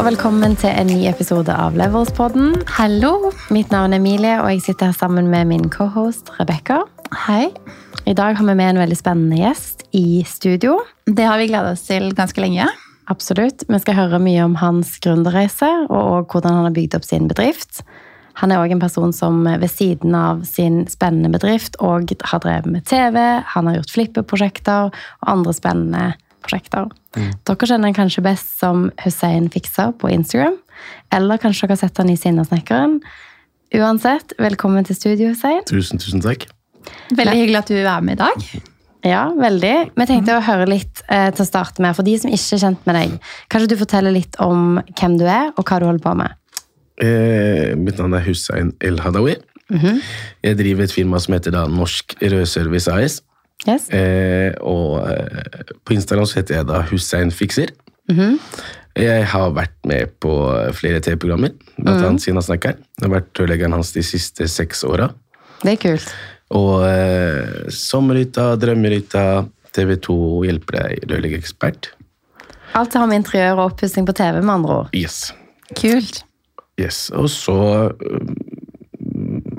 Og velkommen til en ny episode av Leverspodden. Hallo. Mitt navn er Emilie, og jeg sitter her sammen med min cohost Rebekka. Hei. I dag har vi med en veldig spennende gjest i studio. Det har vi gleda oss til ganske lenge. Absolutt. Vi skal høre mye om hans gründerreise, og hvordan han har bygd opp sin bedrift. Han er òg en person som ved siden av sin spennende bedrift og har drevet med TV, han har gjort flippeprosjekter og andre spennende prosjekter. Dere kjenner kanskje best som Hussein Fikser på Instagram, eller kanskje dere har sett han i Sinnasnekkeren. Uansett, velkommen til studio, Hussein. Tusen, tusen takk. Veldig hyggelig at du er med i dag. Ja, veldig. Vi tenkte å høre litt eh, til å starte med. For de som ikke er kjent med deg, kanskje du forteller litt om hvem du er, og hva du holder på med? Eh, mitt navn er Hussein El Hadawi. Jeg driver et firma som heter da Norsk Rødservice AS. Yes? Eh, og eh, på Instagram så heter jeg da Hussein Fikser. Jeg har vært med på flere TV-programmer, blant annet Sina Snakker. Jeg har vært rørleggeren hans de siste seks åra. Det er kult. Og eh, Sommerhytta, Drømmehytta, TV 2 hjelper deg rørleggerekspert. Alt har med interiør og oppussing på TV, med andre ord. Yes. Kult. Yes, og så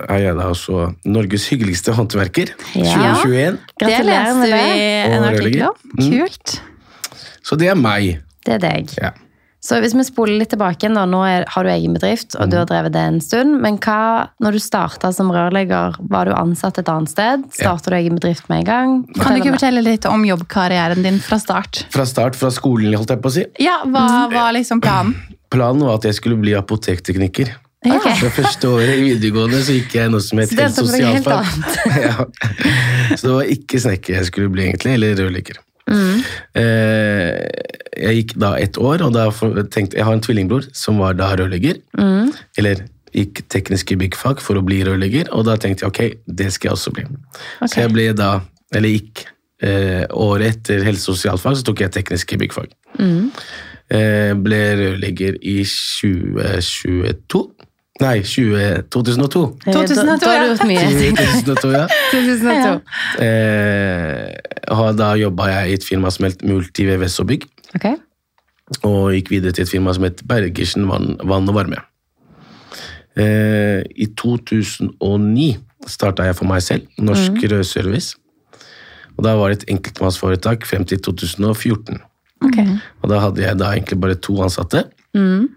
øhm, er jeg da også Norges hyggeligste håndverker Ja. 2021. Det Gratulerer med leste vi det. en Og artikkel om. Kult. Så det er meg. Det er deg. Ja. Så hvis vi spoler litt tilbake da, nå er, har du egen bedrift, og du har drevet det en stund. Men hva, når du starta som rørlegger, var du ansatt et annet sted? Starta du egen bedrift med en gang? Kan du ikke fortelle litt om jobbkarrieren din fra start? Fra start, fra skolen, holdt jeg på å si. Ja, Hva var liksom planen? Planen var at jeg skulle bli apotekteknikker. Ok. Det første året i videregående så gikk jeg noe som het helt sosialfag. ja. Så det var ikke snekker jeg skulle bli, egentlig, eller rørlegger. Mm. Eh, jeg gikk da ett år, og da tenkte jeg har en tvillingbror som var da rørlegger. Mm. Eller gikk tekniske byggfag for å bli rørlegger, og da tenkte jeg ok, det skal jeg også bli. Okay. Så jeg ble da, eller gikk eh, året etter helse- og sosialfag, så tok jeg tekniske byggfag. Mm. Eh, ble rørlegger i 2022. Nei, 20, 2002. Eh, 2002, da har du gjort 2002, ja. 2002. Eh, og da jobba jeg i et firma som het Multi VVS og Bygg, Ok. og gikk videre til et firma som het Bergersen vann, vann og varme. Eh, I 2009 starta jeg for meg selv, Norsk Rødservice. Og da var det et enkeltmannsforetak frem til 2014. Ok. Og da hadde jeg da egentlig bare to ansatte. Mm.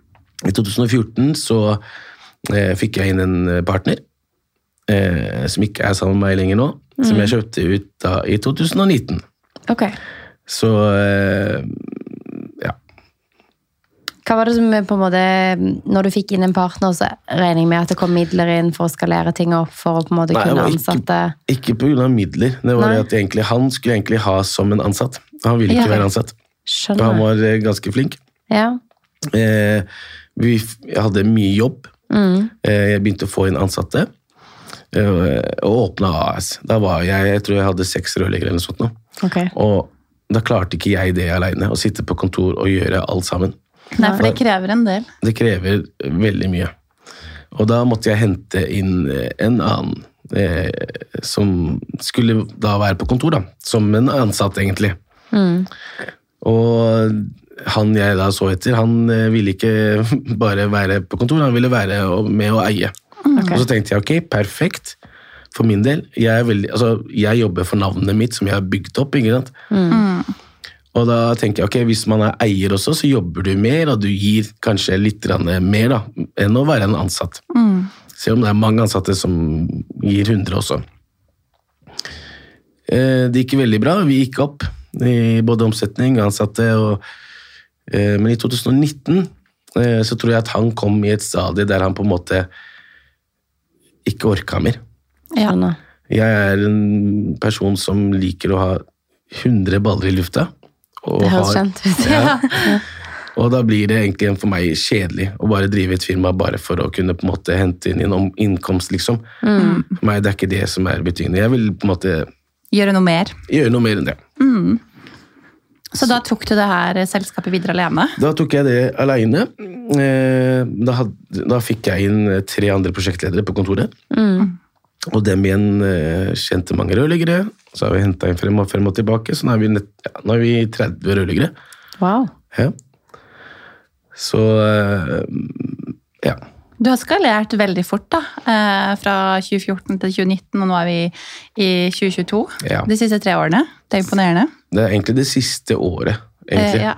I 2014 så eh, fikk jeg inn en eh, partner, eh, som ikke er sammen med meg lenger nå, som jeg kjøpte ut da i 2019. Ok. Så eh, ja. Hva var det som på en måte, Når du fikk inn en partner, så regner jeg med at det kom midler inn for å skalere ting opp for å på en måte Nei, kunne ansette Ikke pga. midler. Det var Nei. at egentlig, Han skulle egentlig ha som en ansatt. Han ville ikke Ja. være ansatt. Og han var eh, ganske flink. Ja. Eh, vi hadde mye jobb. Mm. Eh, jeg begynte å få inn ansatte. eh, og åpna AS. Da var jeg jeg tror jeg hadde seks rørleggere eller noe sånt. Nå. Okay. Og da klarte ikke jeg det aleine, å sitte på kontor og gjøre alt sammen. Nei, for det krever en del. Det krever veldig mye. Og da måtte jeg hente inn eh, en annen eh, som skulle da være på kontor, da. Som en ansatt, egentlig. Mm. Og han jeg da så etter, han eh, ville ikke bare være på kontor, han ville være med å eie. Okay. Og så tenkte jeg ok, perfekt. For min del, jeg, er veldig, altså, jeg jobber for navnet mitt som jeg har bygd opp. ikke sant? Og da tenker jeg ok, hvis man er eier også, så jobber du mer, og du gir kanskje litt mer da, enn å være en ansatt. Selv om det er mange ansatte som gir 100 også. Eh, Det gikk veldig bra, vi gikk opp i både omsetning ansatte. Og, men i 2019 eh, så tror jeg at han kom i et stadie der han på en måte ikke orka mer. Ja, Jeg er en person som liker å ha 100 baller i lufta. og Det høres har- kjent ut. Ja. Og da blir det egentlig for meg kjedelig å bare drive et firma bare for å kunne på en måte hente inn en om- innkomst, liksom. For meg det er ikke det som er betydende. Jeg vil på en måte Gjøre noe mer. gjøre noe mer enn det. Så da tok du det her selskapet videre alene? Da tok jeg det alene. Da, had- da fikk jeg inn tre andre prosjektledere på kontoret. Og dem igjen eh, kjente mange rørleggere. Så har vi henta inn frem og frem og tilbake, så nå er vi, nett, ja, nå er vi 30 rørleggere. Wow. Ja. Så eh, ja. Du har skalert veldig fort, da. eh, Fra 2014 til 2019, og nå er vi i 2022. Ja. De siste tre årene. Det er imponerende. Det er egentlig det siste året, egentlig. Eh, ja.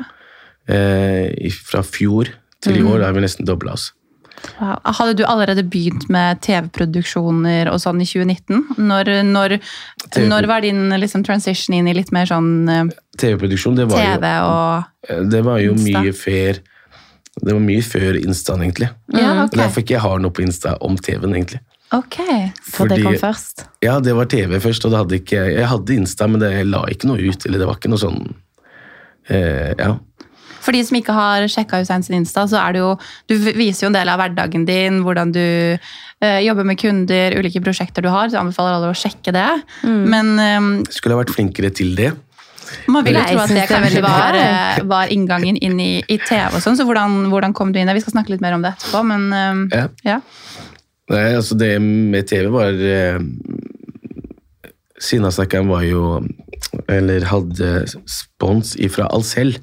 Eh, fra fjor til i år er vi nesten dobla oss. Wow. Hadde du allerede begynt med TV-produksjoner og sånn i 2019? Når, når, når var din liksom, transition inn i litt mer sånn eh, TV-produksjon, det var TV jo, og det var jo mye før Det var mye før Instaen, egentlig. Ja, Det er. Derfor ikke jeg har noe på Insta om TV-en, egentlig. Ok. For det kom først. Ja, det var TV først, og det hadde ikke Jeg hadde Insta, men det, jeg la ikke noe ut. Eller det var ikke noe sånn eh, Ja. For de som ikke har sjekka Hussein sin Insta, så er det jo Du viser jo en del av hverdagen din, hvordan du eh, jobber med kunder, ulike prosjekter du har. Så jeg anbefaler alle å sjekke det. Men eh, Skulle ha vært flinkere til det. Man vil jo tro at det kanskje var, var inngangen inn i, i TV og sånn. Så hvordan, hvordan kom du inn der? Vi skal snakke litt mer om det etterpå, men Ja. ja. Nei, altså det med TV var eh, Sinnasnakkeren var jo Eller hadde spons ifra Alcel.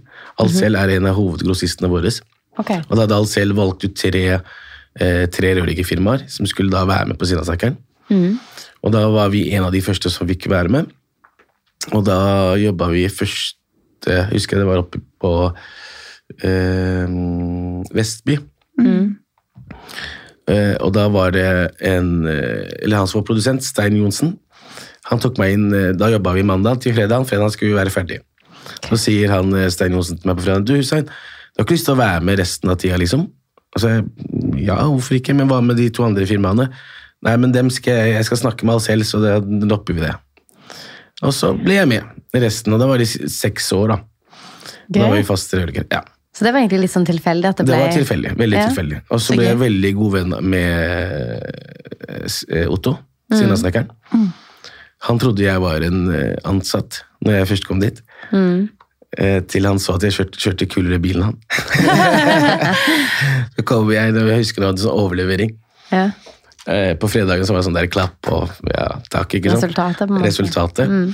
Alcel er en av hovedgrossistene våre. Okay. Og da hadde Alcel valgt ut tre, eh, tre rørleggerfirmaer som skulle da være med på Sinnasnekkeren. Og da var vi en av de første som fikk være med. Og da jobba vi først Jeg Husker det var oppe på eh, Vestby. Eh, og da var det en eh, Eller han som var produsent, Stein Johnsen. Han tok meg inn, eh, Da jobba vi mandag til fredag. Fredag skulle vi være ferdig. Så sier han eh, Stein Johnsen til meg på fredag Du Hussein, du har ikke lyst til å være med resten av tida, liksom? Og så ja, hvorfor ikke? Men hva med de to andre firmaene? Nei, men dem skal jeg, jeg skal snakke med alle selv, så da dropper vi det. Og så ble jeg med resten, og da var det i seks år, da. Gøy. Da var vi faste fast. Ja. Så det var egentlig litt sånn tilfeldig at det ble... Det var tilfeldig. Veldig Ja. tilfeldig. Og så ble jeg veldig god venn med Otto, sinnasnekkeren. eh, Otto, Mm. Sinnasnekkeren. Han trodde jeg var en eh, ansatt når jeg først kom dit. Mm. Eh, Til han så at jeg kjørte, kjørte kulere bilen han. så kom jeg, jeg husker da, en sånn overlevering. ja, Eh, På fredagen så var det sånn der klapp og ja, takk, ikke sant? resultatet. Resultatet. Mm.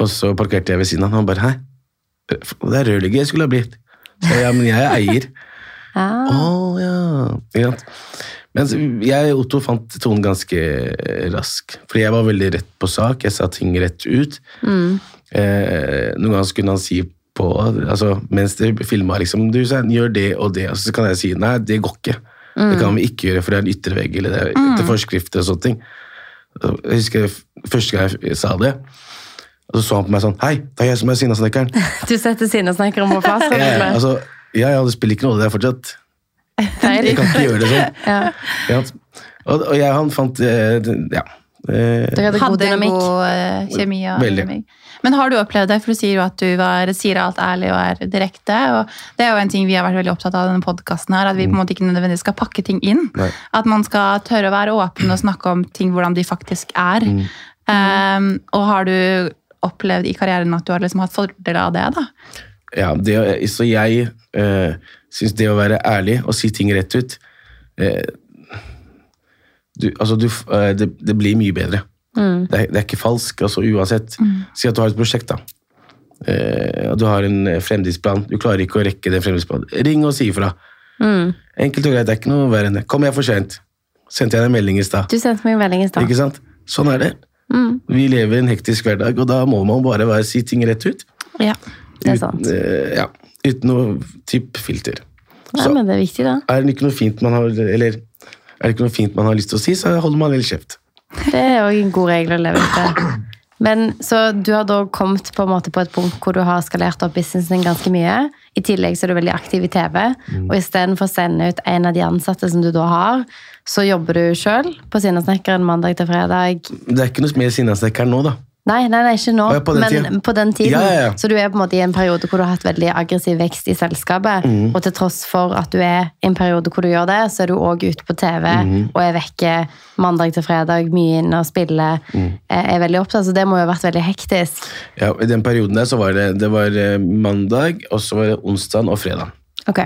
Og så parkerte jeg ved siden av han, han bare, hæ? Det er rørlegger jeg skulle ha blitt. Så ja, men jeg er eier. Ja. Å ja. Ikke sant? Men jeg og Otto fant tonen ganske rask. Fordi jeg var veldig rett på sak. Jeg sa ting rett ut. Mm. Eh, noen ganger kunne han si på altså, Mens det filma, liksom Du gjør det og det. Og så kan jeg si nei, det går ikke. Det kan vi ikke gjøre, for det er en ytre vegg eller det er etter forskrifter og sånne ting. Jeg husker første gang jeg sa det, og så så han på meg sånn Hei, det er jeg som er Sinnasnekkeren. Du setter sinnasnekkeren på plass? ja, Ja, altså, ja, ja, det spiller ikke noe, det er fortsatt. Jeg kan ikke gjøre det sånn. Ja. Ja. Og, og jeg han fant eh, Ja. Dere hadde god Hadde en dynamikk. god eh, kjemi. Og Veldig. dynamikk. Men har du opplevd det? For du sier jo at du var, sier alt ærlig og er direkte. og Det er jo en ting vi har vært veldig opptatt av i denne podkasten, at vi på en måte ikke nødvendigvis skal pakke ting inn. Nei. At man skal tørre å være åpen og snakke om ting hvordan de faktisk er. Um, og har du opplevd i karrieren at du har liksom hatt fordel av det? da? ja, det, så jeg uh, syns det å være ærlig og si ting rett ut eh, du, altså du, eh, det, det blir mye bedre. Det, er, det er ikke falsk, altså uansett. Si at du har et prosjekt, da. Eh, du har en eh, fremdriftsplan. Du klarer ikke å rekke den fremdriftsplanen. Ring og si ifra. Mm. Enkelt og greit, det er ikke noe verre enn det. Kom, jeg er for sent. Sendte jeg deg en melding i stad. Du sendte meg en melding i stad. Ikke sant? Sånn er det. Mm. Vi lever en hektisk hverdag, og da må man bare være, si ting rett ut. Ja. Det er sant. Uten, eh, ja, uten noe typ filter. Ja, Så men det er viktig, da. er det ikke noe fint man har eller er det ikke noe fint man har lyst til å si, så holder man vel kjeft. Det er òg en god regel å leve etter. Men Så du har da kommet på på et punkt hvor du har skalert opp businessen din ganske mye. I tillegg så er du veldig aktiv i TV. Og istedenfor å sende ut en av de ansatte som du da har, så jobber du sjøl på Sinnasnekkeren mandag til fredag. Det er ikke noe mer Sinnasnekkeren nå, da. Nei, nei, nei, ikke nå, ja, på men tiden. på den tiden. Ja, ja, ja. Så du er på en måte i en periode hvor du har hatt veldig aggressiv vekst i selskapet. Mm. Og til tross for at du er i en periode hvor du gjør det, så er du òg ute på TV mm. og er vekke mandag til fredag, mye inne og spiller. Eh, Er veldig opptatt, så det må jo ha vært veldig hektisk. Ja, I den perioden der så var det, det var eh, mandag, og så var det onsdag og fredag. Ok.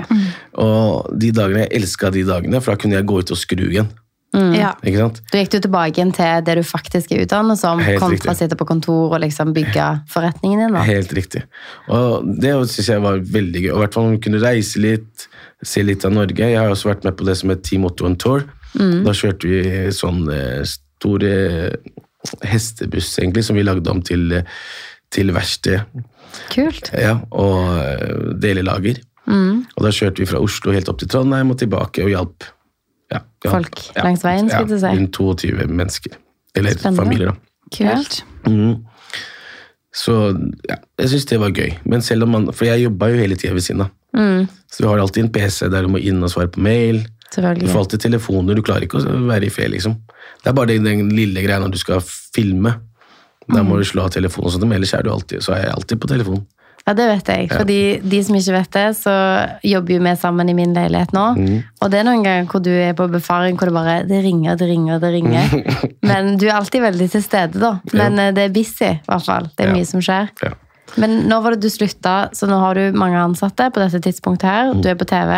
Og de dagene, jeg elska de dagene, for da kunne jeg gå ut og skru igjen. Ja. Ikke sant? Da gikk du tilbake igjen til det du faktisk er utdannet som, Helt kontra å sitte på kontor og liksom bygge forretningen din. da. Helt riktig. Og det syns jeg var veldig gøy. Og i hvert fall om vi kunne reise litt, se litt av Norge. Jeg har også vært med på det som het Team Otto on Tour. Da kjørte vi sånn eh, store hestebuss, egentlig, som vi lagde om til, eh, til verksted. Kult. Ja, og delelager. Mm. Og da kjørte vi fra Oslo helt opp til Trondheim og tilbake og hjalp ja, ja, Folk langs veien, skulle jeg ja, si. Rundt 22 mennesker. Eller Spennende. familier, da. Kult. Mm. Så ja, jeg syns det var gøy. Men selv om man, For jeg jobba jo hele tida ved siden av. Mm, Så du har alltid en PC der du må inn og svare på mail. Du får alltid telefoner, du klarer ikke å være i fred, liksom. Det er bare den, den lille greia når du skal filme. Da Mm. må du slå av telefonen, og sånt, men ellers er, du alltid, så er jeg alltid på telefonen. Ja, det vet jeg. Fordi de som ikke vet det, så jobber jo vi sammen i min leilighet nå. Mm. Og det er noen ganger hvor du er på befaring hvor det bare det ringer, det ringer, det ringer. Men du er alltid veldig til stede, da. Men ja. det er busy, i hvert fall. Det er Ja. mye som skjer. Ja. Men nå var det du slutta, så nå har du mange ansatte på dette tidspunktet her. Du er på TV.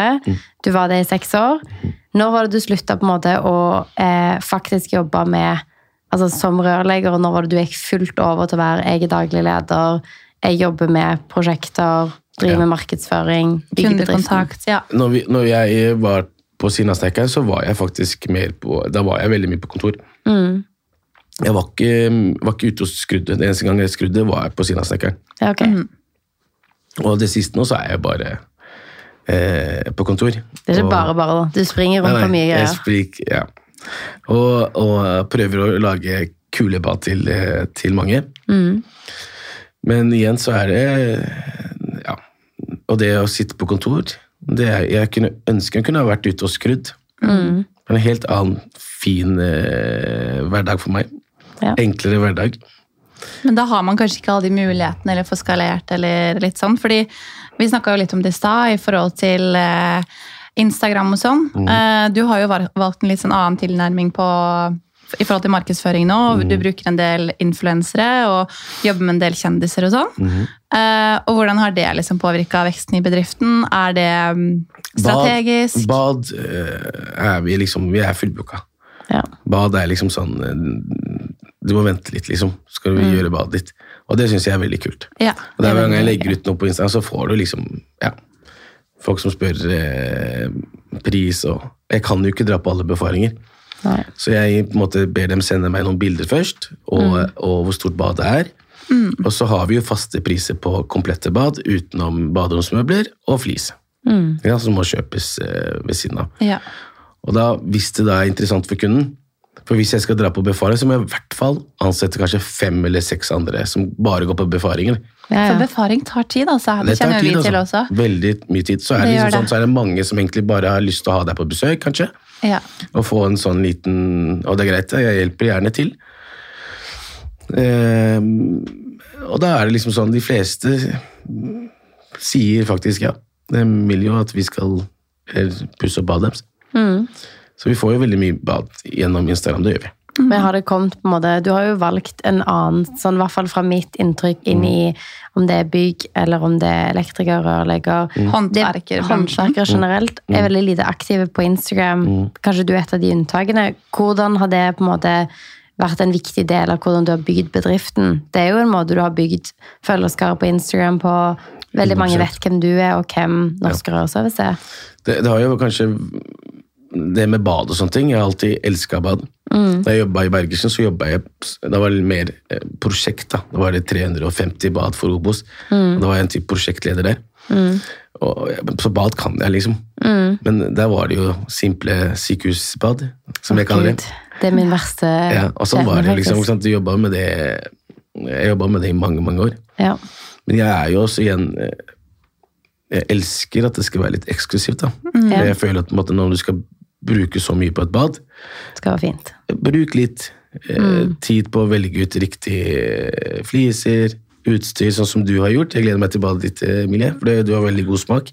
Du var det i seks år. Når var det du slutta på en måte å eh, faktisk jobbe med altså som rørlegger, og når var det du gikk fullt over til å være egen daglig leder, jeg jobber med prosjekter, driver Ja. med markedsføring? Kundekontakt. Ja. Når, vi, når jeg var på av så var jeg faktisk mer på Da var jeg veldig mye på kontor. Mm. Jeg var ikke, var ikke ute og skrudde. Den eneste gang jeg skrudde, var jeg på siden Ja, okay. Ok. Og det siste nå, så er jeg bare eh, på kontor. Det er ikke Og- bare bare, da. Du springer rundt på mye greier. jeg sprik, ja. og, og prøver å lage kulebad til, eh, til mange. Mm. Men igjen så er det Ja. Og det å sitte på kontor det er, Jeg kunne ønske jeg kunne ha vært ute og skrudd. Mm. Det er En helt annen fin eh, hverdag for meg. Ja. Enklere hverdag. Men da har man kanskje ikke alle de mulighetene eller får skalert eller litt sånn. Fordi vi snakka jo litt om det i stad i forhold til eh, Instagram og sånn. Eh, du har jo valgt en litt sånn annen tilnærming på i forhold til markedsføring nå. Du bruker en del influensere og jobber med en del kjendiser og sånn. Eh, og hvordan har det liksom påvirka veksten i bedriften? Er det mm, strategisk? Bad, bad eh, er vi liksom Vi er fullbooka. Ja. Bad er liksom sånn eh, Du må vente litt, liksom. Skal vi gjøre badet ditt. Og det syns jeg er veldig kult. Ja. Og er Hver gang jeg legger ut noe på Instagram, så får du liksom ja, folk som spør eh, pris og Jeg kan jo ikke dra på alle befaringer. Nei. Så jeg på en måte ber dem sende meg noen bilder først, og, og hvor stort badet er. Og så har vi jo faste priser på komplette bad utenom baderomsmøbler og flis. Mm. Ja, som må kjøpes eh, ved siden av. Ja. Og da, hvis det da er interessant for kunden For hvis jeg skal dra på befaring, så må jeg i hvert fall ansette kanskje fem eller seks andre som bare går på befaringer. Ja, For befaring tar tid, altså. Det, Det kjenner tid, vi til altså. også. Veldig mye tid. Så er det, Det liksom det. sånn, så er det mange som egentlig bare har lyst til å ha deg på besøk, kanskje. Ja. Og få en sånn liten Og det er greit, jeg hjelper gjerne til. Eh, og da er det liksom sånn De fleste sier faktisk ja. De vil jo at vi skal eh, pusse opp badet deres. Mm. Så vi får jo veldig mye bad gjennom Instagram. Det gjør vi. Men har det kommet på en måte Du har jo valgt en annen, sånn i hvert fall fra mitt inntrykk, inn i om det er bygg, eller om det er elektriker, rørlegger Håndverker, Det- Håndverkere generelt er veldig lite aktive på Instagram. Kanskje du er et av de unntakene. Hvordan har det på en måte vært en viktig del av hvordan du har bygd bedriften? Det er jo en måte du har bygd følgerskare på Instagram på. Veldig mange vet hvem du er, og hvem Norsk Rørservice er. Det, det har jo kanskje det med bad og sånne ting. Jeg har alltid elska bad. Da jeg jobba i Bergersen, så jobba jeg Da var det mer eh, prosjekt. da. Da var det 350 bad for Obos. Mm. da var jeg en type prosjektleder der. Og, så bad kan jeg, liksom. Men der var det jo simple sykehusbad, som jeg kaller det. Det er min verste Ja, og sånn var det liksom. Du jobba med det Jeg jobba med det i mange, mange år. Ja. Men jeg er jo også igjen eh, Jeg elsker at det skal være litt eksklusivt. da. Ja. Jeg føler at måte, når du skal bruke så mye på et bad, Det skal være fint. bruk litt eh, tid på å velge ut riktige eh, fliser, utstyr, sånn som du har gjort. Jeg gleder meg til badet ditt, eh, Emilie, for du har veldig god smak.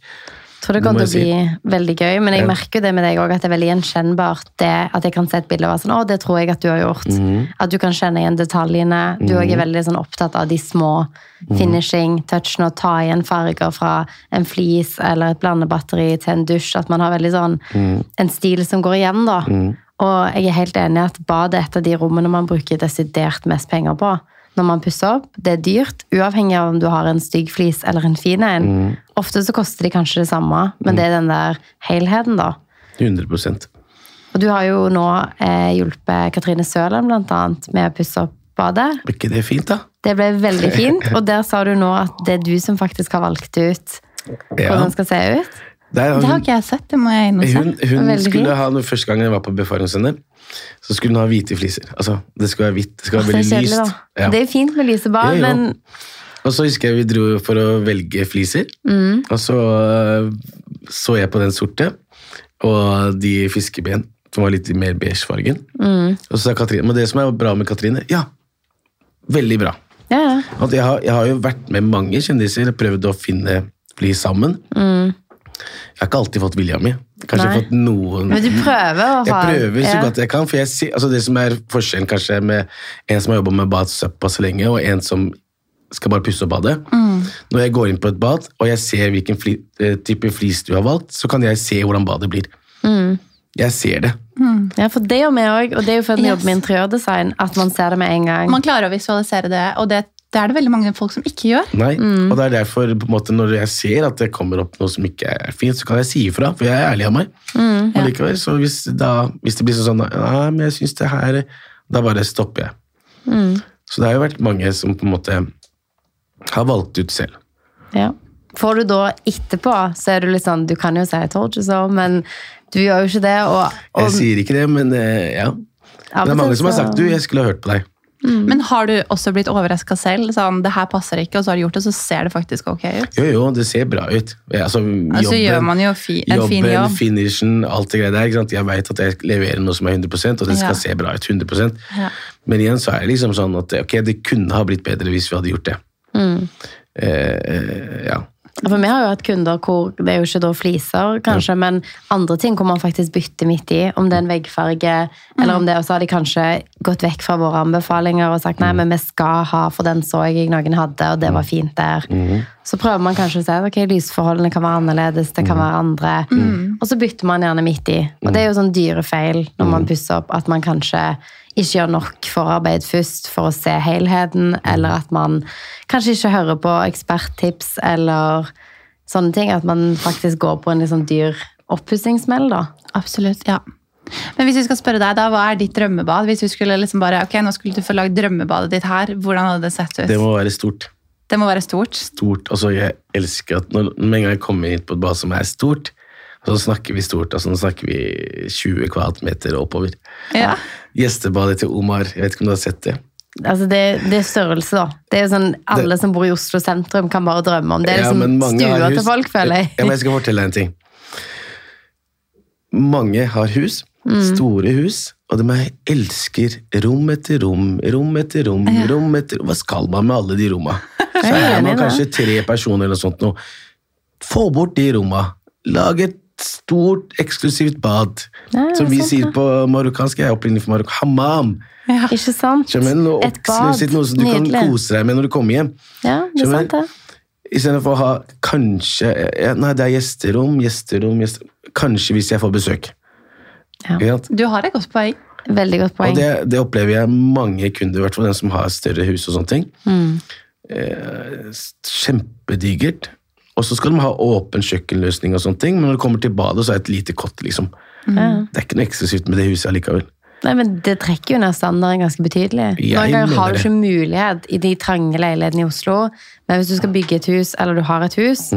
Tror det kommer til å bli bli veldig gøy, men jeg Ja. merker jo det med deg òg, at det er veldig gjenkjennbart. Det, at jeg kan se et bilde og være sånn Å, det tror jeg at du har gjort. Mhm. At du kan kjenne igjen detaljene. Du òg er veldig sånn opptatt av de små Mhm. finishing, touchene, og ta igjen farger fra en flis eller et blandebatteri til en dusj. At man har veldig sånn Mhm. en stil som går igjen, da. Og Og jeg er helt enig i at badet er et av de rommene man bruker desidert mest penger på når man pusser opp. Det er dyrt, uavhengig av om du har en stygg flis eller en fin en. Ofte så koster de kanskje det samme, men det er den der helheten, da. 100% Og du har jo nå eh, hjulpet Katrine Søland blant annet med å pusse opp badet. Ble ikke det fint, da? Det ble veldig fint, og der sa du nå at det er du som faktisk har valgt ut Ja. hvordan det skal se ut. Der har Det har hun, ikke jeg sett. Det må jeg inn og se. hun, hun skulle ha, Første gang jeg var på befaringssender så skulle hun ha hvite fliser. Altså, Det skulle være hvitt. Det skulle være er veldig lyst. Ja. Det er fint med lyse barn, Ja, men Og så husker jeg vi dro for å velge fliser, Mm. og så øh, så jeg på den sorte, og de fiskeben, som var litt mer beige fargen. Mm. Og så sa Katrine, men det som er bra med Katrine, ja, veldig bra. ja, jeg, har, jeg har jo vært med mange kjendiser prøvd å finne flis sammen. Jeg har ikke alltid fått vilja mi. Kanskje jeg har fått noen Men du prøver å Jeg prøver så ja. godt jeg kan. For jeg altså det som er forskjellen kanskje med en som har jobba med bad såpass lenge, og en som skal bare pusse opp badet. Når jeg går inn på et bad, og jeg ser hvilken fli, eh, type flis du har valgt, så kan jeg se hvordan badet blir. Jeg ser det. Ja, for det gjør vi òg, og det er jo fordi vi Yes. jobber med interiørdesign, at man ser det med en gang. Man klarer å visualisere det, og det, det er det veldig mange folk som ikke gjør. Nei, Og det er derfor på en måte, når jeg ser at det kommer opp noe som ikke er fint, så kan jeg si ifra, for jeg er ærlig av meg. Og likevel, så hvis, da, hvis det blir sånn Nei, men jeg syns det her Da bare stopper jeg. Så det har jo vært mange som på en måte har valgt ut selv. Ja. Får du da etterpå, så er du litt sånn Du kan jo si 'I told you so', men du gjør jo ikke det. Og, og Jeg sier ikke det, men eh, ja. men Det er mange som har sagt du, jeg skulle ha hørt på deg. Men har du også blitt overraska selv? Sånn, det her passer ikke, og så har du gjort det, så ser det faktisk ok ut. Jo, jo, det ser bra ut. Altså, Altså gjør man jo fi, en fin jobben, jobb. finishen, alt det greia der. Ikke sant? Jeg vet at jeg leverer noe som er 100% og det skal Ja. se bra ut. 100 Ja. Men igjen så er det liksom sånn at ok, det kunne ha blitt bedre hvis vi hadde gjort det. Mm. Eh, eh, ja. For vi har jo hatt kunder hvor det er jo ikke da fliser, kanskje, men andre ting hvor man faktisk bytter midt i. Om det er en veggfarge, eller om det Og så har de kanskje gått vekk fra våre anbefalinger og sagt nei, men vi skal ha, for den så jeg noen hadde, og det var fint der. Så prøver man kanskje å si ok, lysforholdene kan være annerledes, det kan være andre. Og så bytter man gjerne midt i. Og det er jo sånn dyre feil når man pusser opp, at man kanskje ikke gjør nok forarbeid først for å se helheten, eller at man kanskje ikke hører på eksperttips eller sånne ting. At man faktisk går på en litt sånn dyr oppussingssmell, da. Absolutt, ja. Men hvis vi skal spørre deg, da, hva er ditt drømmebad? Hvis vi skulle liksom bare, ok, nå skulle du få lagd drømmebadet ditt her, hvordan hadde det sett ut? Det må være stort. Det må være stort. Stort. Altså, jeg elsker at når, med en gang jeg kommer inn på et bad som er stort, så snakker vi stort. altså Nå snakker vi 20 kvadratmeter oppover. Ja. Gjestebadet til Omar, jeg vet ikke om du har sett det? Altså det, det er størrelse, da. Det er jo sånn Alle som bor i Oslo sentrum, kan bare drømme om. Det er Ja, liksom stua til folk, føler jeg. Ja, men jeg skal fortelle deg en ting. Mange har hus, Mm. store hus, og de er- elsker rom etter rom, rom etter rom, rom etter Hva skal man med alle de romma? Så er man kanskje tre personer eller noe sånt nå. Få bort de romma. Lag et stort, eksklusivt bad. Ja, Som vi sant sier på marokkansk, jeg er opprinnelig fra Marokko, hammam. Ikke sant? Skjønner? Noe Et bad. noe som du kan kose deg med når du kommer hjem. Ja, det er sant, det. Istedenfor å ha kanskje Nei, det er gjesterom, gjesterom, gjesterom. Kanskje hvis jeg får besøk. Ja. Du har et godt poeng. Veldig godt Og poeng. det, det opplever jeg mange kunder, i hvert fall den som har større hus og sånne ting. Mm. Eh, kjempedigert. Og så skal de ha åpen kjøkkenløsning, og sånne ting, men når det kommer til badet, så er det et lite kott. liksom. Mm. Det er ikke noe eksklusivt med det huset allikevel. Nei, men Det trekker jo ned standarden ganske betydelig. Jeg Noen ganger har du ikke mulighet i de trange leilighetene i Oslo, men hvis du skal bygge et hus, eller du har et hus,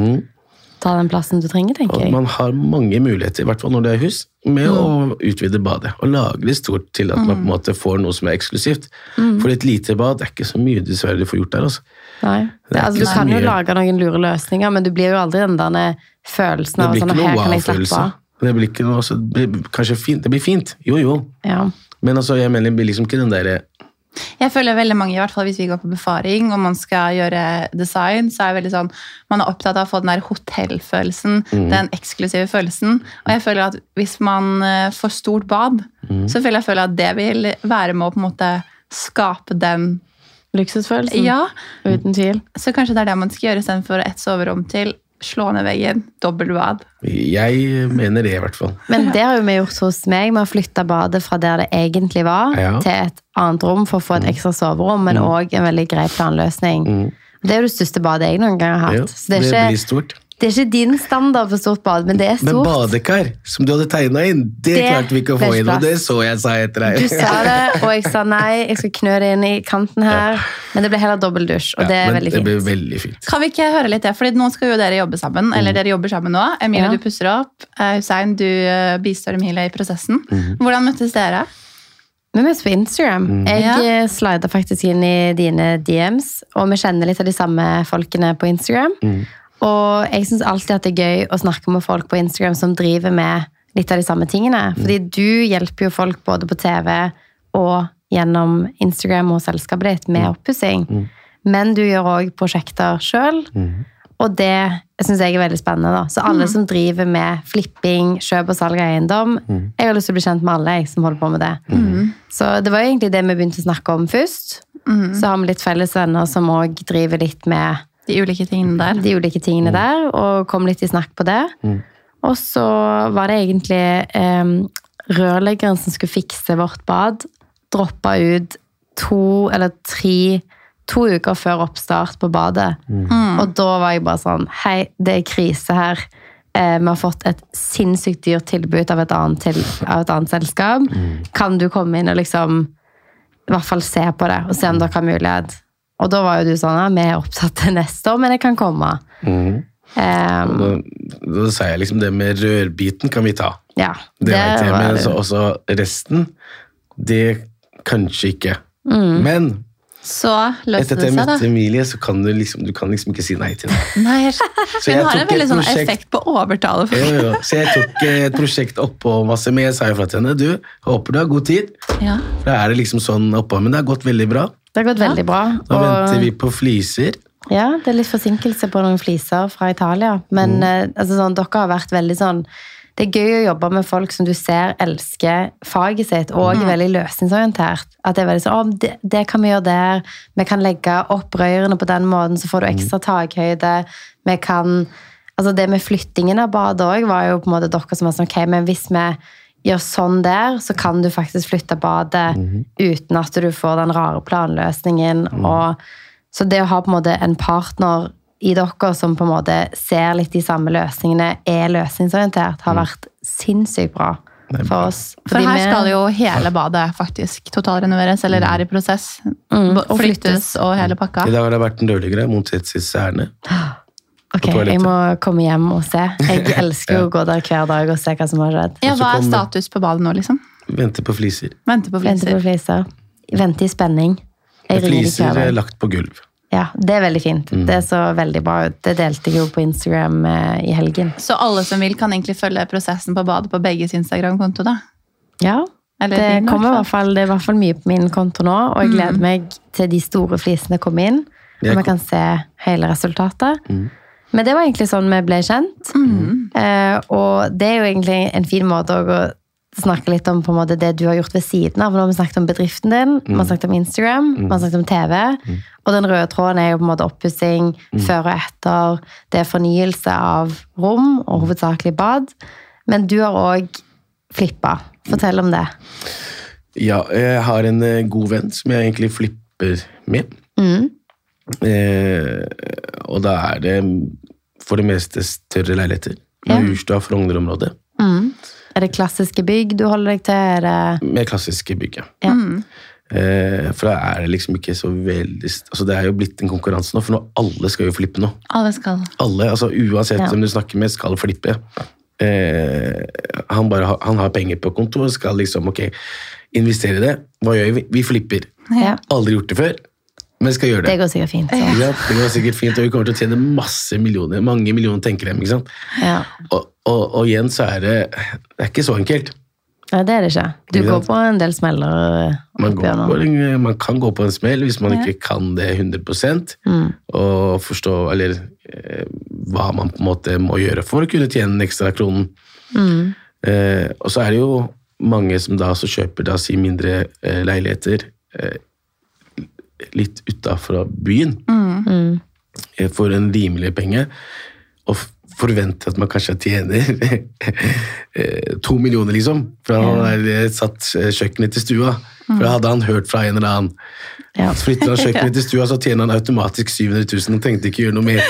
ta den plassen du trenger, tenker Og jeg. man har mange muligheter, i hvert fall når det er hus, med å utvide badet. Og lage det stort til at man på en måte får noe som er eksklusivt. For et lite bad er ikke så mye dessverre du får gjort der. altså. Nei. Det er altså, ikke du så kan jo lage noen lure løsninger, men du blir jo aldri den der følelsen Det av sånn, her kan jeg slappe av. Det blir ikke noe, altså, det blir kanskje fint. Det blir fint, jo jo. Ja. Men altså, jeg mener, det blir liksom ikke den derre Jeg føler veldig mange, i hvert fall hvis vi går på befaring og man skal gjøre design, så er det veldig sånn, man er opptatt av å få den der hotellfølelsen, den eksklusive følelsen. Og jeg føler at hvis man eh, får stort bad, så føler jeg, føler at det vil være med å på en måte skape den Luksusfølelsen. Ja, Uten tvil. så kanskje det er det man skal gjøre istedenfor ett soverom til slå ned veggen, dobbeltbad. Jeg mener det, i hvert fall. Men det har jo vi gjort hos meg, Vi har flytta badet fra der det egentlig var, Ja. til et annet rom for å få et ekstra soverom, men òg en veldig grei planløsning. Det er jo det største badet jeg noen gang har Ja, hatt. Så det det er, blir ikke, stort. Det er ikke din standard for stort bad, men det er stort. Men badekar, som du hadde tegna inn, det, Det klarte vi ikke å få inn. Og det så jeg sa etter deg. Du sa det, og jeg sa nei, jeg skal knø det inn i kanten her. Men det ble heller dobbeltdusj, og Ja, det er veldig fint. det ble fint. veldig fint. Kan vi ikke høre litt det? Fordi nå skal jo dere jobbe sammen. Eller dere jobber sammen nå. Emilie, Ja. du pusser opp. Eh, Hussein, du eh, bistår Emilie i prosessen. Hvordan møttes dere? Vi møttes på Instagram. Jeg Ja. ja. slida faktisk inn i dine DMs, og vi kjenner litt av de samme folkene på Instagram. Og jeg syns alltid at det er gøy å snakke med folk på Instagram som driver med litt av de samme tingene. Fordi du hjelper jo folk både på TV og gjennom Instagram og selskapet ditt med oppussing. Men du gjør òg prosjekter sjøl. Og det syns jeg er veldig spennende. da. Så alle som driver med flipping, kjøp og salg av eiendom Jeg har lyst til å bli kjent med alle jeg som holder på med det. Så det var egentlig det vi begynte å snakke om først. Så har vi litt felles venner som òg driver litt med De ulike tingene der. de ulike tingene der, og kom litt i snakk på det. Og så var det egentlig eh, rørleggeren som skulle fikse vårt bad, droppa ut to eller tre To uker før oppstart på badet. Og da var jeg bare sånn Hei, det er krise her. Eh, vi har fått et sinnssykt dyrt tilbud av et annet, til, av et annet selskap. Kan du komme inn og liksom i hvert fall se på det, og se om dere har mulighet? Og da var jo du sånn ja, vi er opptatt til neste år, men jeg kan komme. Mm. Um, Da, da sa jeg liksom det med rørbiten kan vi ta. ja, Det vet jeg, men det. så også resten, det kanskje ikke. Mm. Men Så etter løste at det jeg møtte Emilie, så kan du liksom, du kan liksom ikke si nei til det. Nei, Så Hun jeg har en veldig sånn effekt på å overtale folk. jo. Så jeg tok et prosjekt oppå masse, men jeg sa jo fra til henne du, håper du har god tid. Ja. Da er det liksom sånn oppå, men det har gått veldig bra. Det har gått veldig bra. Nå venter vi på fliser. ja, det er litt forsinkelse på noen fliser fra Italia. Men mm. altså, sånn, dere har vært veldig sånn Det er gøy å jobbe med folk som du ser elsker faget sitt, og er veldig løsningsorientert. At det er veldig sånn, å, det, det kan vi gjøre der. Vi kan legge opp rørene på den måten, så får du ekstra takhøyde. Vi kan Altså det med flyttingen av badet òg var jo på en måte dere som var sånn, ok, men hvis vi gjør sånn der, så kan du faktisk flytte badet uten at du får den rare planløsningen. Og, så det å ha på en måte en partner i dere som på en måte ser litt de samme løsningene, er løsningsorientert, har vært sinnssykt bra for oss. For her skal jo hele badet faktisk totalrenoveres, eller er i prosess. Mm, og Flyttes og hele pakka. I dag har det vært en dårlig greie mot et erne. Ok, jeg må komme hjem og se. Jeg elsker å gå der hver dag og se hva som har skjedd. Ja, Hva er status på badet nå, liksom? Vente på fliser. Vente på Vente på fliser. fliser. Vente i spenning. Jeg ringer Fliser er lagt på gulv. Ja, det er veldig fint. Det så veldig bra ut. Det delte jeg jo på Instagram eh, i helgen. Så alle som vil, kan egentlig følge prosessen på badet på begges Instagram-konto, da? Ja, Eller det, din, kommer i hvert fall, det er i hvert fall mye på min konto nå, og jeg gleder meg til de store flisene kommer inn, og vi kan se hele resultatet. Men det var egentlig sånn vi ble kjent. Eh, og det er jo egentlig en fin måte å snakke litt om på en måte det du har gjort ved siden av. Nå har vi snakket om bedriften din, man har snakket om Instagram, man har snakket om TV. Og den røde tråden er jo på en måte oppussing før og etter. Det er fornyelse av rom, og hovedsakelig bad. Men du har òg flippa. Fortell om det. Ja, jeg har en eh, god venn som jeg egentlig flipper med. Mm. Eh, og da er det for det meste større leiligheter. Maurstad, Frogner-området. Mm. Er det klassiske bygg du holder deg til? Er det Med klassiske bygg, ja. Ja. Eh, for da er det liksom ikke så veldig altså Det er jo blitt en konkurranse nå, for nå alle skal jo flippe nå. Alle skal. Alle, altså Uansett Ja. hvem du snakker med, skal flippe. Eh, han, bare, han har penger på konto og skal liksom ok, investere i det. Hva gjør vi? Vi flipper. Ja. Aldri gjort det før, men skal gjøre det. Det går sikkert fint. Så. Ja, det går sikkert fint, og vi kommer til å tjene masse millioner. Mange millioner tenker dem, ikke sant? Ja. Og, og, og igjen så er det Det er ikke så enkelt. Nei, det er det ikke. Du Ikke går på en del smeller. eh, Man, går, på man kan gå på en smell hvis man Ja. ikke kan det 100 Mm. og forstå eller, eh, hva man på en måte må gjøre for å kunne tjene den ekstra kronen. Mm. Eh, og så er det jo mange som da så kjøper da si mindre eh, leiligheter eh, litt utafor byen Mm. for en rimelig penge. Og forvente at man kanskje tjener eh, to millioner, liksom. For han hadde eh, satt eh, kjøkkenet til stua. For da hadde han hørt fra en eller annen. Ja. Så flytter han kjøkkenet til stua, så tjener han automatisk 700 000 og tenkte ikke gjøre noe mer.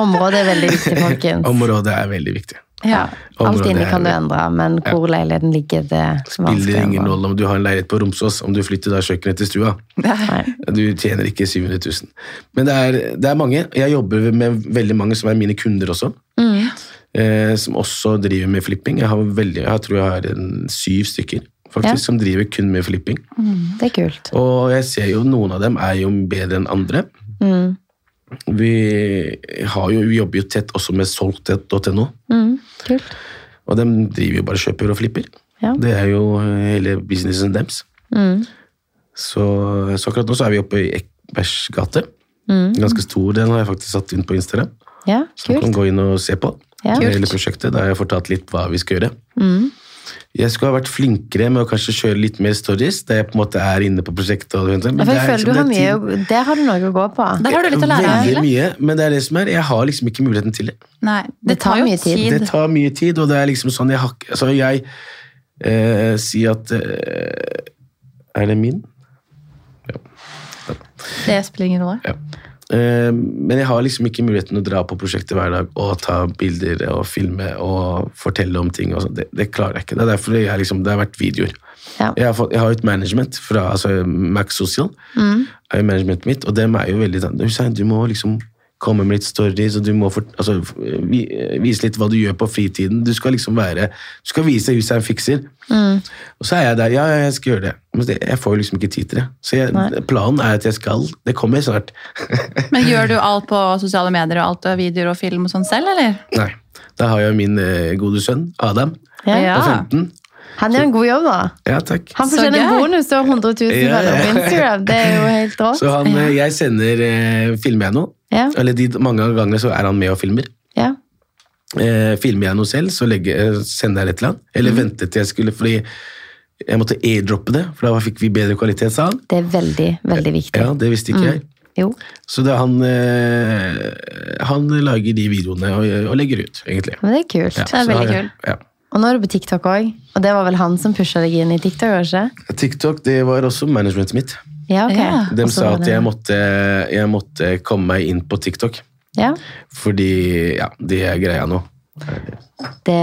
Området er veldig viktig, folkens. Området er veldig viktig. Ja. Alt inni kan du endre, men hvor leiligheten ligger, det er Spiller ingen rolle om du har en leilighet på Romsås, om du flytter da kjøkkenet til stua. Nei. Du tjener ikke 700 000. Men det er, det er mange. Jeg jobber med veldig mange som er mine kunder også. Mm. Eh, som også driver med flipping. Jeg, har veldig, jeg tror jeg har en syv stykker faktisk, Ja. som driver kun med flipping. Det er kult. Og jeg ser jo noen av dem er jo bedre enn andre. Mm. Vi, har jo, vi jobber jo tett også med solgt.no, Mm. Kult. og de driver jo bare kjøper og flipper. Ja. Det er jo hele businessen deres. Mm. Så, så akkurat nå så er vi oppe i Ekbergs gate. Mm. Ganske stor, den har jeg faktisk satt inn på Instagram. Ja, Så man kan gå inn og se på Ja. hele prosjektet. Da har jeg fortalt litt hva vi skal gjøre. Mm. Jeg skulle ha vært flinkere med å kanskje kjøre litt mer stories, der jeg på en måte er inne på prosjektet. Og, men Ja, det er liksom- du har det mye, det, Der har du noe å gå på. Der har du litt å lære. Veldig mye, men det er det som er. Jeg har liksom ikke muligheten til det. Nei, det, Det tar tar jo mye tid. tid. Det tar mye tid, og det er liksom sånn jeg har ikke- Altså, jeg eh, sier at eh, Er det min? Ja. Det spiller ingen rolle. Ja. Eh, Men jeg har liksom ikke muligheten å dra på prosjektet hver dag og ta bilder og filme og fortelle om ting. Det, det klarer jeg ikke. Det er derfor jeg liksom, det har vært videoer. Ja. Jeg har, fått, jeg har jo et management fra altså Max Social. Mm. er jo managementet mitt, og dem er jo veldig sånn Hussein, du må liksom komme med litt stories, og du må for, altså, vise litt hva du gjør på fritiden. Du skal liksom være Du skal vise Hussein fikser. Mm. Og så er jeg der. Ja, jeg skal gjøre det. Men jeg får jo liksom ikke tid til det. Så jeg, planen er at jeg skal Det kommer snart. Men gjør du alt på sosiale medier og alt av videoer og film og sånn selv, eller? Nei. Da har jeg min eh, gode sønn Adam Ja. Ja. på 15. Han gjør en god jobb, da. Ja, takk. Han fortjener en bonus og 100 000 Ja, ja. på Instagram. Det er jo helt rått. Så han, eh, jeg sender eh, Filmer jeg noe, Ja. eller de, mange ganger så er han med og filmer. Ja. eh, filmer jeg noe selv, så legger, eh, sender jeg det til han. Eller venter til jeg skulle, fordi jeg måtte airdroppe det, for da fikk vi bedre kvalitet, sa han. Det er veldig, veldig viktig. Ja, det visste ikke jeg. Jo. Så det, han, eh, han lager de videoene og, og legger ut, egentlig. Men det er kult. Ja, Det er veldig kult. Ja. Og nå er du på TikTok òg. Og det var vel han som pusha deg inn i TikTok? ikke? TikTok det var også managementet mitt. Ja, okay. Ja. De sa at jeg måtte, jeg måtte komme meg inn på TikTok, Ja. fordi ja, det er greia nå. Det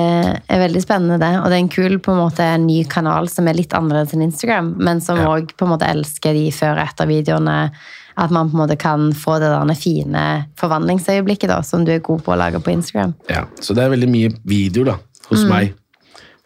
er veldig spennende, det. Og det er en kul på en måte, ny kanal som er litt annerledes enn Instagram, men som òg ja. en elsker de før- og etter-videoene. At man på en måte kan få det der fine forvandlingsøyeblikket da, som du er god på å lage på Instagram. Ja, så det er veldig mye videoer da, hos meg.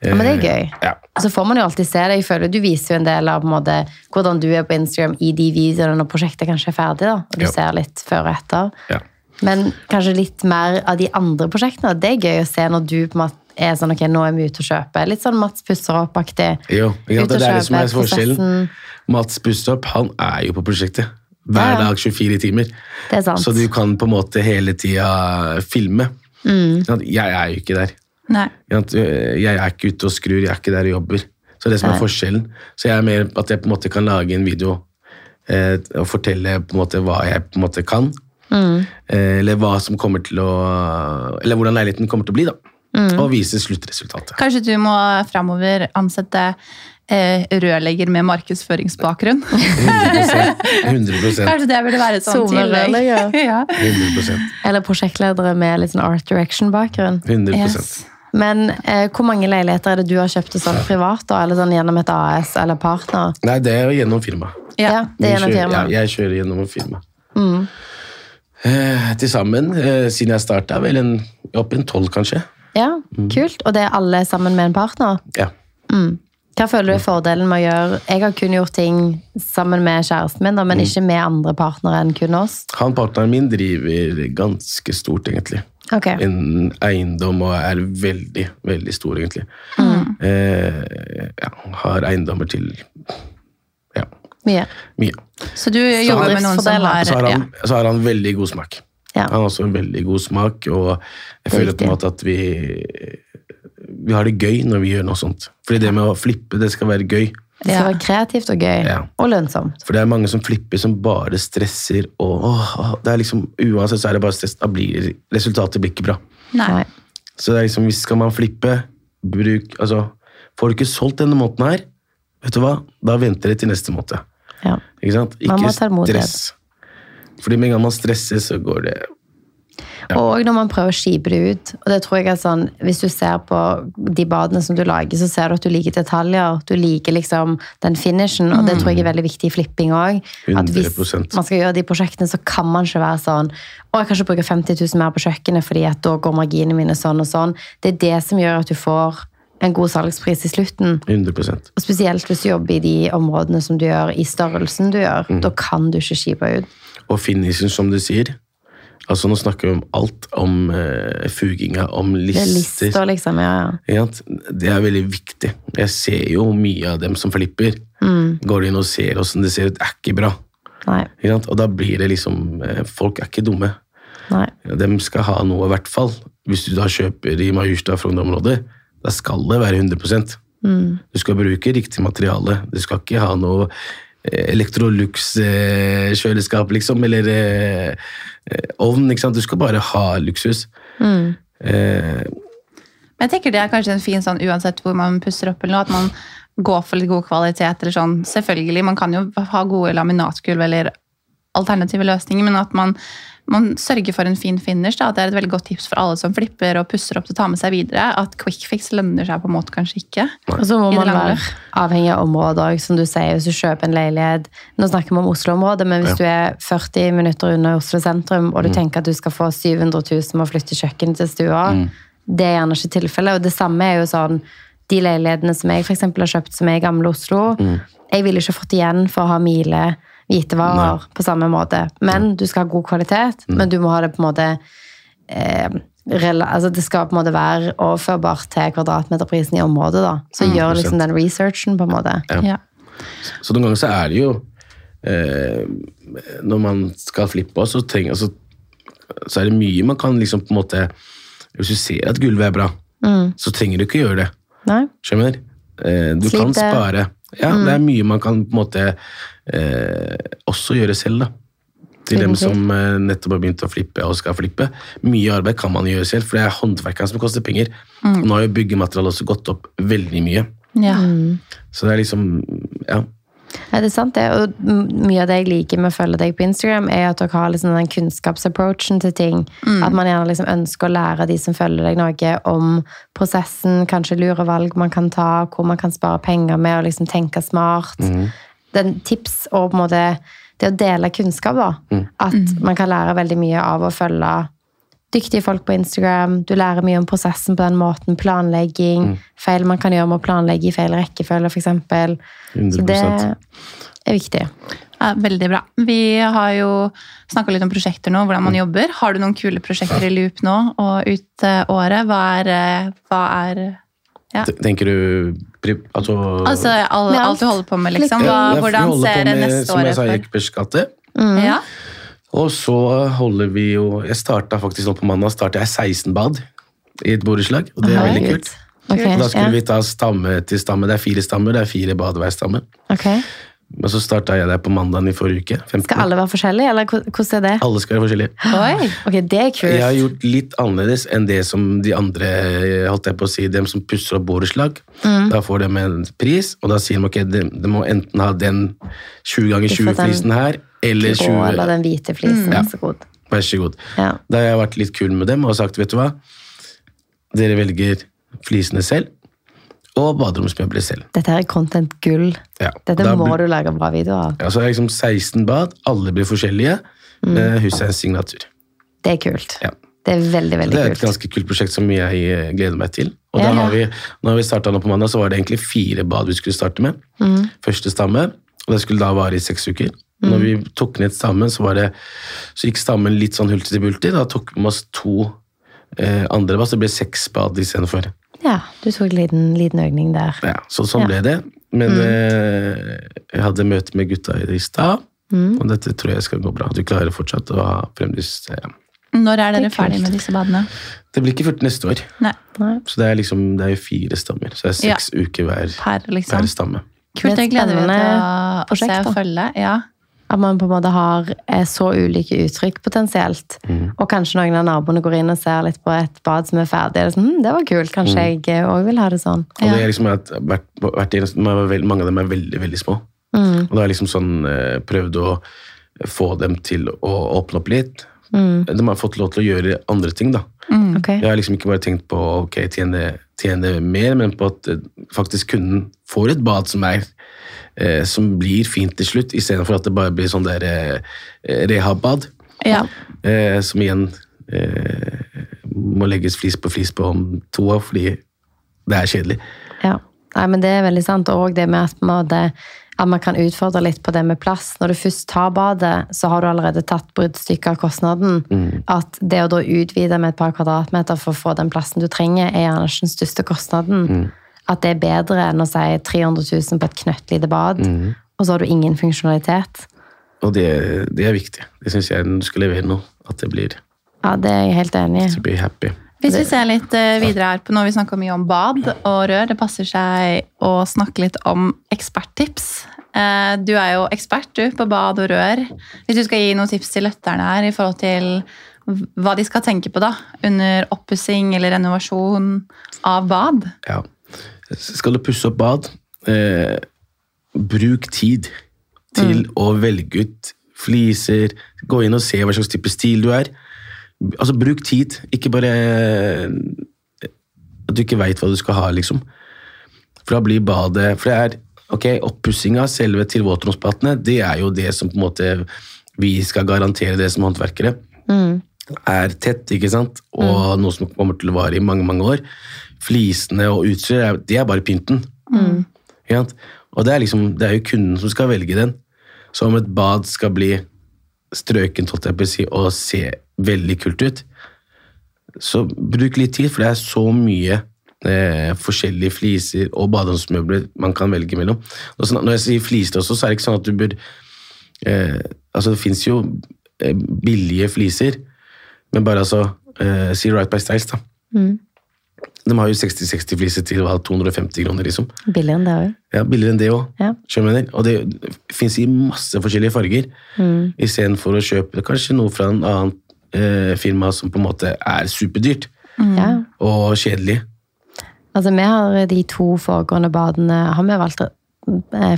Ja, men det er gøy. Ja. Og så får man jo alltid se det. Jeg føler Du viser jo en del av på en måte, hvordan du er på Instagram i de videoene når prosjektet kanskje er ferdig. da, og Du Ja. ser litt før og etter. Ja. Men kanskje litt mer av de andre prosjektene. Det er gøy å se når du på en måte er sånn ok, nå er vi ute og kjøper. Litt sånn Mats pusser opp-aktig. Jo, ja, det, det er det som er forskjellen. Mats Mats opp, han er jo på prosjektet. Hver dag 24 timer. Det er sant. Så du kan på en måte hele tida filme. Mm. Jeg er jo ikke der. Nei. Jeg er ikke ute og skrur, jeg er ikke der og jobber. Så det som er Nei. forskjellen. Så jeg er mer at jeg på en måte kan lage en video eh, og fortelle på en måte hva jeg på en måte kan. Mm. Eh, eller hva som kommer til å Eller hvordan leiligheten kommer til å bli, da. Mm. Og vise sluttresultatet. Kanskje du må framover ansette eh, rørlegger med markedsføringsbakgrunn? 100 100 Kanskje det burde være et sånt tillegg? Ja. 100 Eller prosjektledere med litt sånn art direction-bakgrunn. 100 Yes. Men eh, hvor mange leiligheter er det du har kjøpt sånn privat, da? Eller sånn gjennom et AS eller partner? Nei, det er gjennom firma. Ja. Ja, det er gjennom firma. Jeg, jeg kjører gjennom firma. Mm. Eh, Til sammen, eh, siden jeg starta, vel en, opp en tolv, kanskje. Ja, Mm. kult. Og det er alle sammen med en partner? Ja. Hva føler du er fordelen med å gjøre Jeg har kun gjort ting sammen med kjæresten min, da, Mm. men ikke med andre partnere enn kun oss. Han partneren min driver ganske stort, egentlig. Ok, En eiendom og er veldig, veldig stor, egentlig. Mm. Eh, ja, har eiendommer til ja, Mye. mye. Så du jobber med noen som har Så har, ja. han, så har han veldig god smak. Ja. Han har også en veldig god smak, og jeg føler er føler på en måte at vi vi har det gøy når vi gjør noe sånt. Fordi det med å flippe, det skal være gøy. Det skal Ja. være kreativt og gøy. Ja. Og lønnsomt. For det er mange som flipper som bare stresser, og åh, det er liksom, uansett så er det bare stress. Da blir resultatet blir ikke bra. Nei. Så det er liksom, hvis skal man flippe, bruk Altså, får du ikke solgt denne måten her, vet du hva, da venter det til neste måte. Ja. Ikke sant? Ikke stress. Fordi med en gang man stresser, så går det Ja. Og når man prøver å skipe det ut. Og det tror jeg er sånn, Hvis du ser på de badene som du lager, så ser du at du liker detaljer. Du liker liksom den finishen, og det tror jeg er veldig viktig i flipping òg. At hvis man skal gjøre de prosjektene, så kan man ikke være sånn å, jeg kan ikke bruke 50 000 mer på kjøkkenet, fordi at da går marginene mine sånn og sånn. Det er det som gjør at du får en god salgspris i slutten. 100 Og spesielt hvis du jobber i de områdene som du gjør, i størrelsen du gjør. Da kan du ikke skipe ut. Og finishen, som du sier. Altså, nå snakker vi om alt. Om eh, fuginga, om Det er lister. lister, liksom. Ja, ja. Det er veldig viktig. Jeg ser jo mye av dem som flipper. Mm. Går inn og ser åssen det ser ut, er ikke bra. Ikke? Og da blir det liksom eh, Folk er ikke dumme. Nei. De skal ha noe, i hvert fall. Hvis du da kjøper i Majurstad Frogner-området, da skal det være 100 Mm. Du skal bruke riktig materiale. Du skal ikke ha noe Electrolux-kjøleskap, liksom, eller eh, eh, ovn. ikke sant? Du skal bare ha luksus. Mm. Eh, Men jeg tenker det er kanskje en fin sånn uansett hvor man pusser opp, eller noe, at man går for litt god kvalitet. eller sånn. Selvfølgelig, Man kan jo ha gode laminatgulv eller alternative løsninger, men at man, man sørger for en fin finish. Da. Det er et veldig godt tips for alle som flipper og pusser opp til å ta med seg videre. At quick fix lønner seg på en måte kanskje ikke. Og så må man være avhengig av området òg, som du sier. Hvis du kjøper en leilighet Nå snakker vi om Oslo-området, men hvis du er 40 minutter unna Oslo sentrum, og du tenker at du skal få 700 000 med å flytte kjøkkenet til stua, det er gjerne ikke tilfellet. Og det samme er jo sånn De leilighetene som jeg for eksempel har kjøpt som er i gamle Oslo, jeg ville ikke fått igjen for å ha Mile hvitevarer på samme måte. Men du skal ha god kvalitet, men du må ha det på en måte eh, rela- altså Det skal på en måte være overførbart til kvadratmeterprisen i området. da. Så gjør liksom den researchen, på en måte. Ja. Så noen ganger så er det jo eh, Når man skal flippe så, trenger, så, så er det mye man kan liksom på en måte Hvis du ser at gulvet er bra, så trenger du ikke gjøre det. Nei? Skjønner? Eh, du Slite. kan spare. Ja, det er mye man kan på en måte eh, også gjøre selv, da. Til dem som eh, nettopp har begynt å flippe og skal flippe. Mye arbeid kan man gjøre selv, for det er håndverkerne som koster penger. Nå har jo byggematerialet også gått opp veldig mye. Ja. Så det er liksom Ja. Ja, det er sant det. Og mye av det jeg liker med å følge deg på Instagram, er at dere har liksom den kunnskapsapproachen til ting. At man gjerne liksom ønsker å lære de som følger deg noe om prosessen, kanskje lure valg man kan ta, hvor man kan spare penger med å liksom tenke smart. Den tips og på en måte det å dele kunnskap, da. At man kan lære veldig mye av å følge dyktige folk på Instagram. Du lærer mye om prosessen på den måten. Planlegging. Feil man kan gjøre med å planlegge i feil rekkefølge, f.eks. Så det 100%. er viktig. Ja, veldig bra. Vi har jo snakka litt om prosjekter nå, hvordan man jobber. Har du noen kule prosjekter i loop nå og ut eh, året? Hva er, eh, hva er ja. Tenker du Altså, Altså all, alt. alt du holder på med, liksom. Hva, hvordan ser neste året ut? Som jeg sa, for? gate. Mm. Ja. Og så holder vi jo Jeg starta faktisk nå på mandag starta jeg 16 bad i et borettslag, og det er veldig kult. Okay, da skulle ja. vi ta stamme til stamme. Det er fire stammer, det er fire bad hver stamme. Okay. Men så starta jeg der på mandagen i forrige uke. 15. Skal alle være forskjellige, eller hvordan er det? Alle skal være forskjellige. Oi! Ok, det er kult. Jeg har gjort litt annerledes enn det som de andre, holdt jeg på å si, dem som pusser opp borettslag. Mm. Da får de en pris, og da sier de ok, de, de må enten ha den 20 ganger Du får den 20-flisen her, eller Grå 20 eller den hvite flisen. Ja. Så god. Vær så god. Ja. Da har jeg vært litt kul med dem og sagt, vet du hva, dere velger flisene selv, og baderomsmøbler selv. Dette her er content gull. Ja. Dette må blir- du lage bra video av. Ja, så er det liksom 16 bad, alle blir forskjellige, Mm. en signatur. Det er kult. Ja. Det er veldig, Det er et kult. ganske kult prosjekt som jeg eh, gleder meg til. Og Ja, ja. har vi, når vi starta nå på mandag, så var det egentlig fire bad vi skulle starte med. Mm. Første stamme, og det skulle da vare i seks uker. Mm. Når vi tok ned stammen, så, var det, så gikk stammen litt sånn hulter til bulter. Da tok vi med oss to eh, andre bass. det ble seks bad istedenfor. Ja, du tok en liten, liten økning der. Ja, så sånn Ja. ble det. Men eh, jeg hadde møte med gutta i stad, Mm. og dette tror jeg skal gå bra. Du klarer fortsatt å ha fremdeles eh, Når er dere Det er ferdig med disse badene? Det blir ikke 14 neste år. Nei, Nei. Så det er liksom, det er jo fire stammer. Så det er seks uker hver, per liksom. hver stamme. Kult, Det er gleder vi oss til å, å se og følge. Ja. At man på en måte har eh, så ulike uttrykk potensielt. Og kanskje noen av naboene går inn og ser litt på et bad som er ferdig. Og er sånn, hm, det var kult, kanskje jeg òg vil ha det sånn. Og det er liksom at er veld- mange av dem er veldig, veldig små. Og da har jeg liksom sånn eh, prøvd å få dem til å åpne opp litt. De har fått lov til å gjøre andre ting, da. Okay. Jeg har liksom ikke bare tenkt på ok, tjene, tjene mer, men på at eh, faktisk kunden får et bad som er eh, som blir fint til slutt, istedenfor at det bare blir sånn der eh, rehab-bad. Ja. Eh, som igjen eh, må legges flis på flis på om to år, fordi det er kjedelig. Ja. Nei, men det er veldig sant. Og det med at, man, en at man kan utfordre litt på det med plass. Når du først tar badet, så har du allerede tatt bruddstykket av kostnaden. At det å da utvide med et par kvadratmeter for å få den plassen du trenger, er gjerne ikke den største kostnaden. At det er bedre enn å si 300 000 på et knøttlite bad, og så har du ingen funksjonalitet. Og det, det er viktig. Det syns jeg du skal levere nå. at det blir Ja, det er jeg helt enig i. to be happy. Hvis vi ser litt eh, videre her på når vi snakker mye om bad og rør. Det passer seg å snakke litt om eksperttips. Eh, Du er jo ekspert du, på bad og rør. Hvis du skal gi noen tips til lytterne her i forhold til hva de skal tenke på da, under oppussing eller renovasjon av bad. Ja. Skal du pusse opp bad, eh, bruk tid til å velge ut fliser. Gå inn og se hva slags type stil du er. Altså, bruk tid. Ikke bare eh, at du ikke veit hva du skal ha, liksom. For da blir badet For det er ok, oppussinga, selve til våtromsplattene, det er jo det som på en måte vi skal garantere det som håndverkere. Er tett, ikke sant? Og noe som kommer til å vare i mange, mange år. Flisene og utstyr, er- det er bare pynten. Mm. Ja, Og det er, liksom, det er jo kunden som skal velge den. Så om et bad skal bli strøkent si, og se veldig kult ut, så bruk litt tid, for det er så mye eh, forskjellige fliser og baderomsmøbler man kan velge mellom. Så, når jeg sier fliser også, så er det ikke sånn at du bør eh, Altså, det fins jo eh, billige fliser, men bare altså eh, Si Right by Styles, da. De har jo 60-60 fliser til hva, 250 kroner, liksom. Billigere enn det òg. Ja, Billigere enn det òg. Ja. Og det fins i masse forskjellige farger. Mm. Istedenfor å kjøpe kanskje noe fra en annen eh, firma som på en måte er superdyrt mm. og kjedelig. Altså, vi har de to foregående badene har vi valgt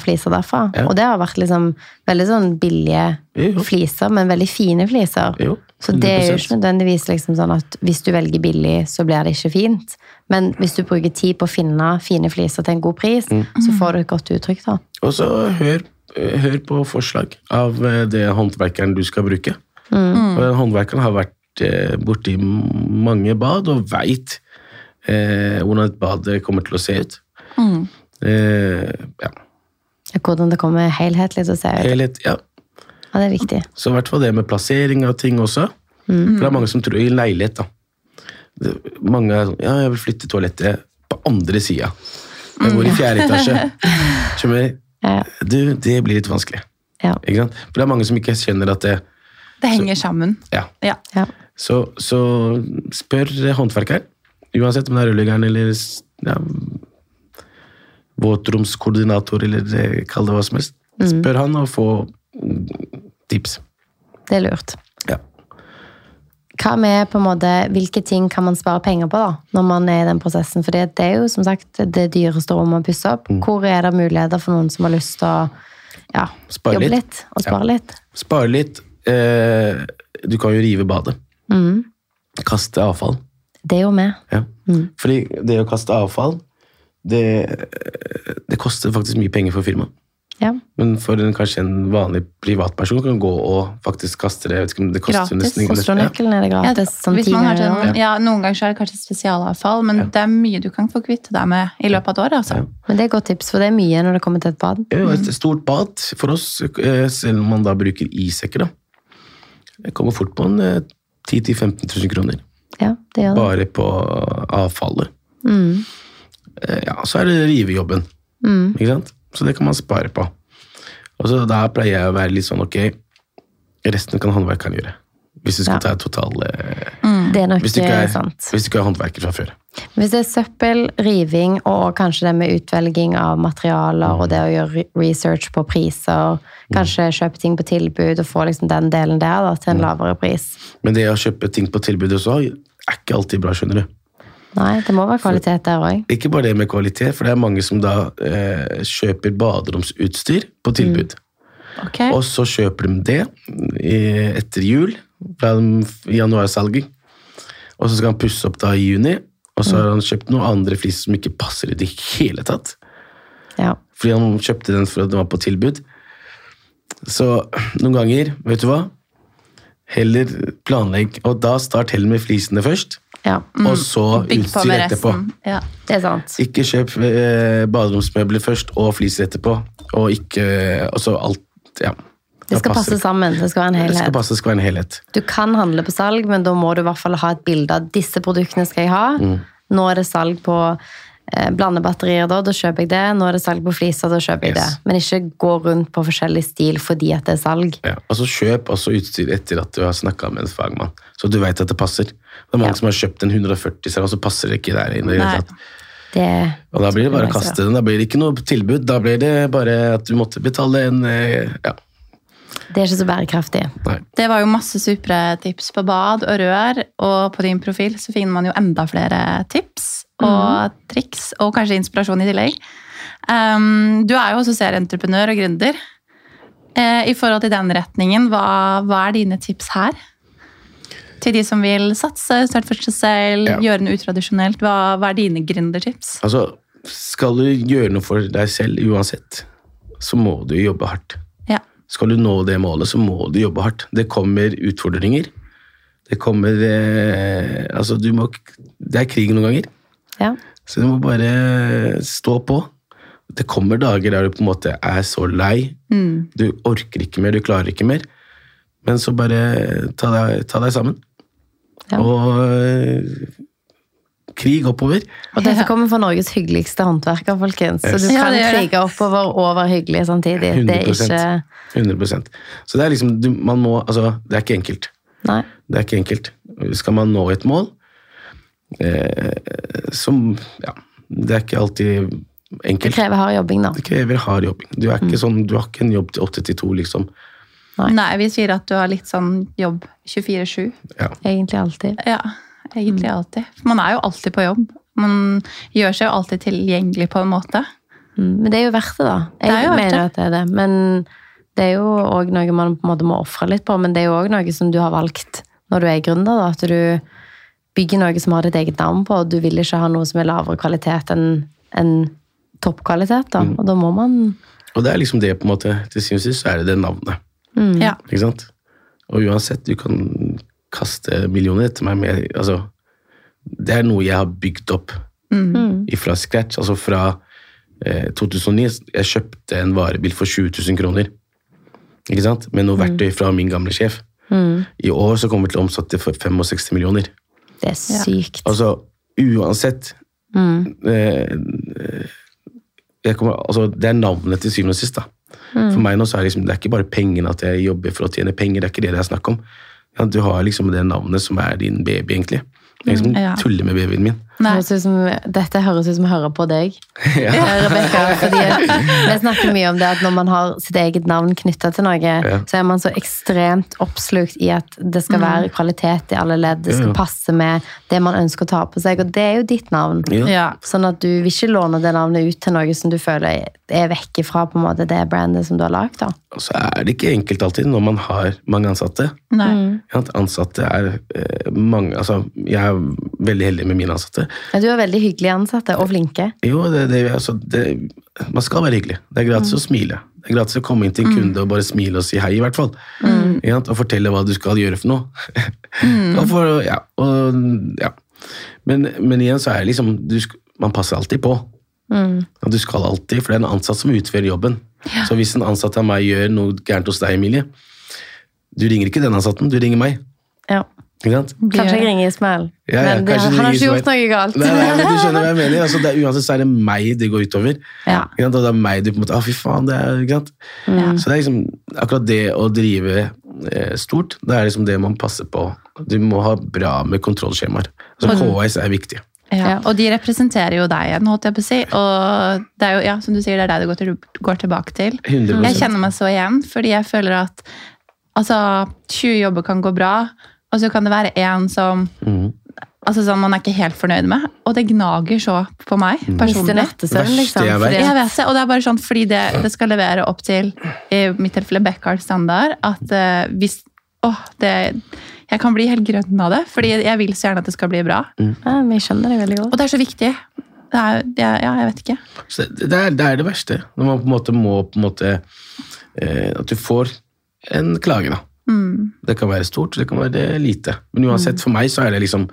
fliser derfra. Ja. Og det har vært liksom veldig sånn billige Jo. fliser, men veldig fine fliser. Jo, Så det er jo ikke nødvendigvis liksom sånn at hvis du velger billig, så blir det ikke fint. Men hvis du bruker tid på å finne fine fliser til en god pris, Mm. så får du et godt uttrykk, da. Og så hør, hør på forslag av eh, det håndverkeren du skal bruke. Mm. Den håndverkeren har vært eh, borti mange bad og veit eh, hvordan et bad kommer til å se ut. Eh, ja, Hvordan det kommer helhetlig til å se ut. helhet, ja. Ja, det er viktig. Så i hvert fall det med plassering av ting også. For det er mange som tror i leilighet, da. Det, mange er sånn Ja, jeg vil flytte toalettet på andre sida. Jeg bor i fjerde etasje. Skjønner du? Ja. Du, det blir litt vanskelig. Ja. Ikke sant? For det er mange som ikke skjønner at det Det henger sammen. Ja. Ja. Ja. Så, så spør håndverkeren. Uansett om det er rørleggeren eller ja, våtromskoordinator eller eh, kall det hva som helst. Spør han og få mm, tips. Det er lurt. Ja. Hva med på en måte, Hvilke ting kan man spare penger på da, når man er i den prosessen? For det er jo som sagt det dyreste rommet å pusse opp. Hvor er det muligheter for noen som har lyst til å ja, Spare jobbe litt. litt. og spare litt? Spare litt. Eh, du kan jo rive badet. Mm. Kaste avfall. Det er jo vi. Ja. Fordi det å kaste avfall, det, det koster faktisk mye penger for firmaet. Ja. Men for en, kanskje en vanlig privatperson kan gå og faktisk kaste det. Jeg vet ikke om det koster Gratis. Oslo-nøkkelen er det gratis. Ja. sånn, året. ja, noen ganger så er det kanskje spesialavfall, men det er mye du kan få kvitte deg med i løpet av et år. Altså. Men det er et godt tips, for det er mye når det kommer til et bad. Ja, et stort bad for oss, eh, selv om man da bruker isekker, da. Det kommer fort på en eh, 10 000-15 000 kroner. Ja, det gjør det. Bare på avfallet. Mm. Eh, Ja, så er det rivejobben. Ikke sant? Så det kan man spare på. Og så Da pleier jeg å være litt sånn ok, resten kan håndverkeren gjøre. Hvis du skal Ja. ta total eh, Det er nok hvis, du ikke er, sant. hvis du ikke er håndverker fra før. Hvis det er søppel, riving og kanskje det med utvelging av materialer og det å gjøre research på priser, kanskje kjøpe ting på tilbud og få liksom den delen der da, til en lavere pris. Men det å kjøpe ting på tilbud også er ikke alltid bra, skjønner du. Nei, det må være kvalitet der òg. Ikke bare det med kvalitet, for det er mange som da eh, kjøper baderomsutstyr på tilbud. Ok. Og så kjøper de det i, etter jul, fra januarsalget. Og så skal han pusse opp da i juni, og så har han kjøpt noen andre fliser som ikke passer i det hele tatt. Ja. Fordi han kjøpte den for at den var på tilbud. Så noen ganger, vet du hva? Heller planlegg, og da start heller med flisene først, ja, og så utstyr etterpå. Ja. det er sant. Ikke kjøp eh, baderomsmøbler først og fliser etterpå, og ikke Og så alt Ja. Det skal passe sammen. Det skal Det skal passe, det skal være en helhet. Du kan handle på salg, men da må du i hvert fall ha et bilde av disse produktene skal jeg ha. Mm. Nå er det salg på eh, blandebatterier, da, da kjøper jeg det. Nå er det salg på fliser, da kjøper jeg Yes. det. Men ikke gå rundt på forskjellig stil fordi at det er salg. Ja. Og så kjøp også utstyr etter at du har snakka med en fagmann, så du veit at det passer. Det er mange Ja. som har kjøpt en 140 selv, og så passer det ikke der inne. det Og da blir det bare å kaste den. Da blir det ikke noe tilbud. Da blir det bare at du måtte betale en eh, Ja, det er ikke så bærekraftig. nei. Det var jo masse supre tips på bad og rør, og på din profil så finner man jo enda flere tips og triks, og kanskje inspirasjon i tillegg. Um, du er jo også serieentreprenør og gründer. Eh, I forhold til den retningen, hva, hva er dine tips her? Til de som vil satse, starte for seg selv, Ja. gjøre noe utradisjonelt. Hva, hva er dine gründertips? Altså, skal du gjøre noe for deg selv uansett, så må du jobbe hardt. Ja. Skal du nå det målet, så må du jobbe hardt. Det kommer utfordringer. Det kommer eh, Altså, du må Det er krig noen ganger, Ja. så du må bare stå på. Det kommer dager der du på en måte er så lei. Mm. Du orker ikke mer, du klarer ikke mer. Men så bare ta deg, ta deg sammen. Ja. Og eh, krig oppover. Og dette kommer fra Norges hyggeligste håndverker, folkens. Så du Ja, kan det krige oppover og være hyggelig samtidig. Det er 100%. ikke 100% Så det er liksom, du, man må, altså, det er ikke enkelt. Nei. Det er ikke enkelt. Skal man nå et mål, eh, som Ja, det er ikke alltid enkelt. Det krever hard jobbing, da. Det krever hard jobbing. Du, er ikke sånn, du har ikke en jobb til åtte til to, liksom. Nei. Nei, vi sier at du har litt sånn jobb 24-7. Ja. Egentlig alltid. Ja, egentlig alltid. For Man er jo alltid på jobb. Man gjør seg jo alltid tilgjengelig på en måte. Mm, Men det er jo verdt det, da. Jeg Det er mener det. at det er det. Men det er jo òg noe man på en måte må ofre litt på. Men det er jo òg noe som du har valgt når du er gründer. Da, at du bygger noe som har ditt eget navn på, og du vil ikke ha noe som er lavere kvalitet enn en toppkvalitet. Da. Og da må man Og det er liksom det, på en måte. Til syvende og sist så er det det navnet. Ja. Ikke sant? Og uansett, du kan kaste millioner etter meg med altså, Det er noe jeg har bygd opp mm. fra scratch. Altså fra eh, 2009. Jeg kjøpte en varebil for 20 000 kroner. Ikke sant? Med noe verktøy fra min gamle sjef. Mm. I år så kommer vi til å omsette for 65 millioner. Det er sykt. Altså, uansett Mm. eh, jeg kommer, altså, Det er navnet til syvende og sist. da. For meg nå så er det liksom, det er ikke bare pengene at jeg jobber for å tjene penger. det er ikke det det er snakk om. Ja, du har liksom det navnet som er din baby, egentlig. Jeg liksom Ja. tuller med babyen min. Nei. Høres ut som, dette høres ut som å høre på deg. ja. Eh, Rebecca, fordi vi snakker mye om det at når man har sitt eget navn knytta til noe, så er man så ekstremt oppslukt i at det skal være kvalitet i alle ledd. Det skal passe med det man ønsker å ta på seg, og det er jo ditt navn. Ja. Ja. Sånn at du vil ikke låne det navnet ut til noe som du føler er vekk ifra på en måte det brandet som du har lagd. Og så er det ikke enkelt alltid når man har mange ansatte. Nei. Ja, at ansatte er eh, mange Altså, jeg er veldig heldig med mine ansatte. Ja, Du har veldig hyggelige ansatte, og flinke. Jo, det, det, altså, det, man skal være hyggelig. Det er gratis å smile. Det er gratis å komme inn til en kunde og bare smile og si hei, i hvert fall. Mm. Ja, Og fortelle hva du skal gjøre for noe. og for, ja, og, ja. Men, men igjen så er det liksom du, Man passer alltid på. Og du skal alltid, for det er en ansatt som utfører jobben. Så hvis en ansatt av meg gjør noe gærent hos deg, Emilie, du ringer ikke den ansatten, du ringer meg. Ja. Ikke sant? Kanskje jeg ringer Ismael, Ja, ja, men det, han har ikke gjort noe galt. Nei, nei, men du skjønner hva jeg mener. Altså, det er, uansett så er det meg det går utover. Ja. Og det er meg du på en måte Å, fy faen, det er ikke sant? Så det er liksom akkurat det å drive eh, stort, det er liksom det man passer på. Du må ha bra med kontrollskjemaer. Altså, KS er viktig. Ja. Ja. Og de representerer jo deg igjen, holdt jeg på å si. Og det er jo, ja, som du sier, det er deg det går, til, går tilbake til. 100 Jeg kjenner meg så igjen, fordi jeg føler at altså, 20 jobber kan gå bra, og så kan det være en som mm. altså, sånn, man er ikke helt fornøyd med. Og det gnager så på meg Mm. Personlig. nattesøvn, liksom. jeg vet. Jeg vet det, og det er bare sånn fordi det, det skal levere opp til i mitt tilfelle Beckhard standard, at uh, hvis åh, det, Jeg kan bli helt grønn av det, fordi jeg vil så gjerne at det skal bli bra. Ja, vi skjønner det veldig godt. Og det er så viktig. Det er, jeg, ja, jeg vet ikke. Så det, det, er, det er det verste. Når man på en måte må på en måte, eh, At du får en klage, da. Mm. Det kan være stort, det kan være lite. Men uansett, for meg så er det liksom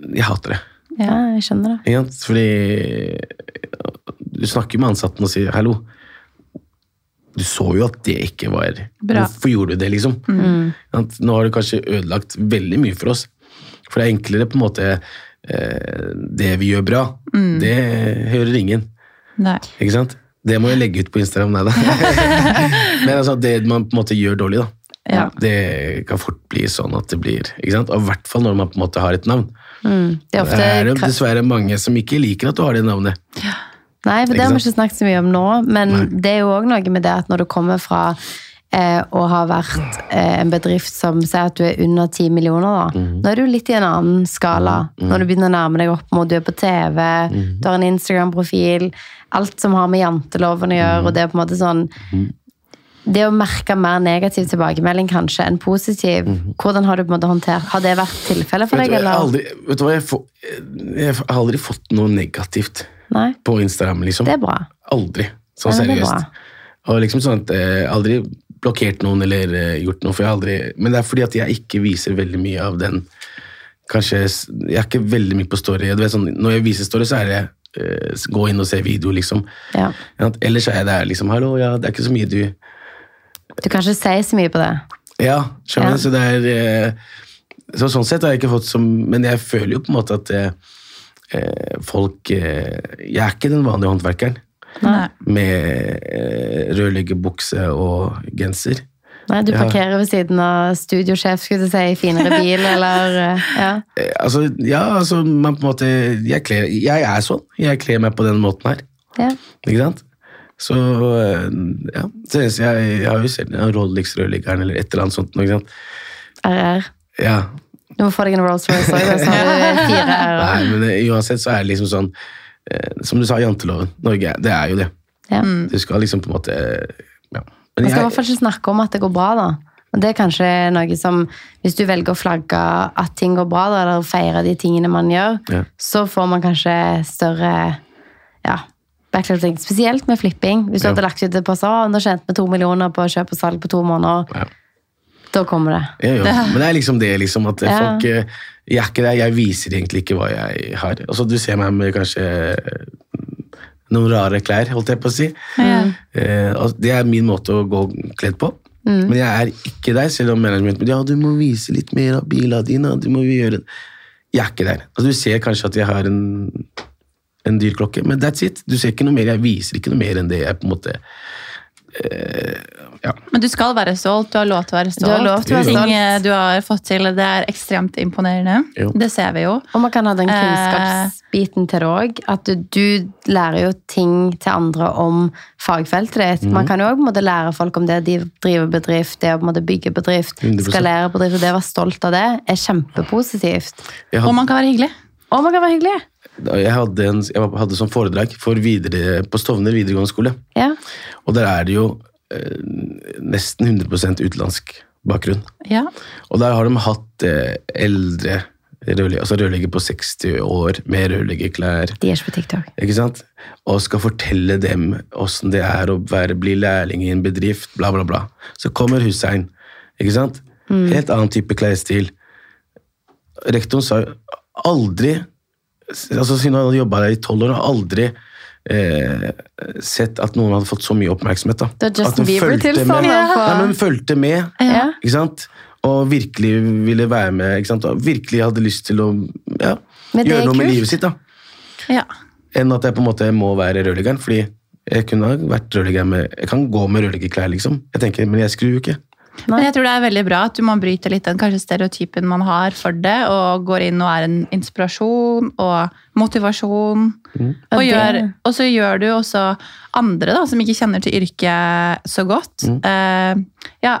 Jeg hater det. Ja, jeg skjønner det. Fordi du snakker med ansatte og sier 'hallo'. Du så jo at det ikke var Bra. Hvorfor gjorde du det, liksom? Mm. Nå har du kanskje ødelagt veldig mye for oss. For det er enklere på en måte eh, Det vi gjør bra, det hører ingen. Nei. Ikke sant? Det må jeg legge ut på Instagram. Nei da. Men altså, det man på en måte gjør dårlig, da. Ja. Det kan fort bli sånn at det blir ikke sant? Og i hvert fall når man på en måte har et navn. Mm. Det er Det er jo dessverre mange som ikke liker at du har det navnet. Nei, for det har vi ikke snakket så mye om nå, men det er jo òg noe med det at når du kommer fra eh, å ha vært eh, en bedrift som sier at du er under 10 millioner, da. Mhm. Nå er du litt i en annen skala. Når du begynner å nærme deg opp mot du er på TV, Mhm. du har en Instagram-profil, alt som har med janteloven å gjøre, Mhm. og det er på en måte sånn det å merke mer negativ tilbakemelding kanskje enn positiv, hvordan har du på en måte håndtert Har det vært tilfellet for Mhm. Deg, har eller? aldri, vet du hva, jeg, får, jeg har aldri fått noe negativt Nei, på Instagram, liksom. det er bra. Aldri. Sånn er seriøst. Og liksom sånn at jeg aldri blokkert noen eller eh, gjort noe, for jeg har aldri Men det er fordi at jeg ikke viser veldig mye av den Kanskje Jeg er ikke veldig mye på story. Vet, sånn, når jeg viser story, så er det uh, gå inn og se video, liksom. Ja. Ellers er jeg der liksom Hallo, ja, det er ikke så mye du Du kan ikke si så mye på det. Ja, skjønner Ja. Så det er uh, så Sånn sett har jeg ikke fått som Men jeg føler jo på en måte at eh, folk Jeg er ikke den vanlige håndverkeren Nei. med eh, rørleggerbukse og genser. Nei, du parkerer ved siden av studiosjef, skulle du si, i finere bil, eller eh, Ja. Eh, altså, ja, altså men på en måte jeg, kler, jeg er sånn. Jeg kler meg på den måten her. ja. Ikke sant? Så eh, ja. Så jeg, jeg har jo selv en Rolex Rødliggeren eller et eller annet sånt. Ikke sant? RR. Ja, Du må få deg en Rolls Royce òg, så har du fire R. Nei, men uansett så er det liksom sånn Som du sa, janteloven. Norge, det er jo det. Ja. Du skal liksom på en måte ja. Men Man skal i hvert fall ikke snakke om at det går bra, da. Og det er kanskje noe som Hvis du velger å flagge at ting går bra, da, eller feire de tingene man gjør, Ja. så får man kanskje større ja. Spesielt med flipping. Hvis du Ja. hadde lagt ut det på så, nå tjente vi to millioner på kjøp og salg på to måneder, Ja. Da kommer det. ja, ja. Men det er liksom det, liksom. At Ja. folk eh, Jeg er ikke der, jeg viser egentlig ikke hva jeg har. Altså, du ser meg med kanskje eh, noen rare klær, holdt jeg på å si. Ja. Eh, det er min måte å gå kledd på. Mm. Men jeg er ikke der, selv om management Ja, du må vise litt mer av bilene dine. Du må gjøre det. Jeg er ikke der. Altså, du ser kanskje at jeg har en, en dyr klokke, men that's it. Du ser ikke noe mer. Jeg viser ikke noe mer enn det jeg på en måte ja. Men du skal være stolt. Du har lov til å være stolt. Du har lov til å være stolt. Ting du har fått til, det er ekstremt imponerende. Jo. Det ser vi jo. Og man kan ha den Eh. kunnskapsbiten til det òg. At du, du lærer jo ting til andre om fagfeltet ditt. Man kan jo òg lære folk om det de driver bedrift, det å på en måte bygge bedrift, 100%. skalere bedrift. Og det å være stolt av det er kjempepositivt. Jeg Og man kan være hyggelig. Og man kan være hyggelig. Jeg hadde, en, jeg hadde sånn foredrag for videre, på Stovner videregående skole. Ja. Og der er det jo eh, nesten 100 utenlandsk bakgrunn. Ja. Og der har de hatt eh, eldre rørlegger, altså rørlegger på 60 år med rørleggerklær. De er på TikTok. ikke sant? Og skal fortelle dem åssen det er å være, bli lærling i en bedrift, bla, bla, bla. Så kommer Hussein. ikke sant? Helt annen type klesstil. Rektoren sa jo aldri altså Siden jeg hadde jobba der i tolv år, har aldri eh, sett at noen hadde fått så mye oppmerksomhet. da. Det er At Justin med. Ja. Nei, men fulgte med, Ja. ikke sant? Og virkelig ville være med. ikke sant? Og virkelig hadde lyst til å ja, gjøre noe med livet sitt. da ja. enn at jeg på en måte må være rørleggeren. Fordi jeg kunne ha vært rørlegger med Jeg kan gå med rørleggerklær, liksom. Jeg tenker, Men jeg skrur jo ikke. Men jeg tror det er veldig bra at man bryter litt den kanskje stereotypen man har for det, og går inn og er en inspirasjon og motivasjon. Mm. Og Og, gjør, og så gjør du også andre da, som ikke kjenner til yrket så godt. Mm. Eh, ja,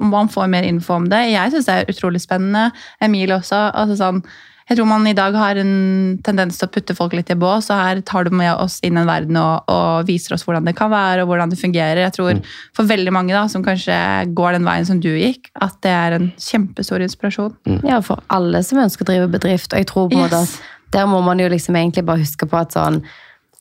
man får mer info om det. Jeg syns det er utrolig spennende. Emil også. altså sånn jeg tror man i dag har en tendens til å putte folk litt i bås, og her tar du med oss inn i en verden og, og viser oss hvordan det kan være og hvordan det fungerer. Jeg tror Mm. For veldig mange da, som kanskje går den veien som du gikk, at det er en kjempestor inspirasjon. Ja, for alle som ønsker å drive bedrift. Og jeg tror på Yes. at der må man jo liksom egentlig bare huske på at sånn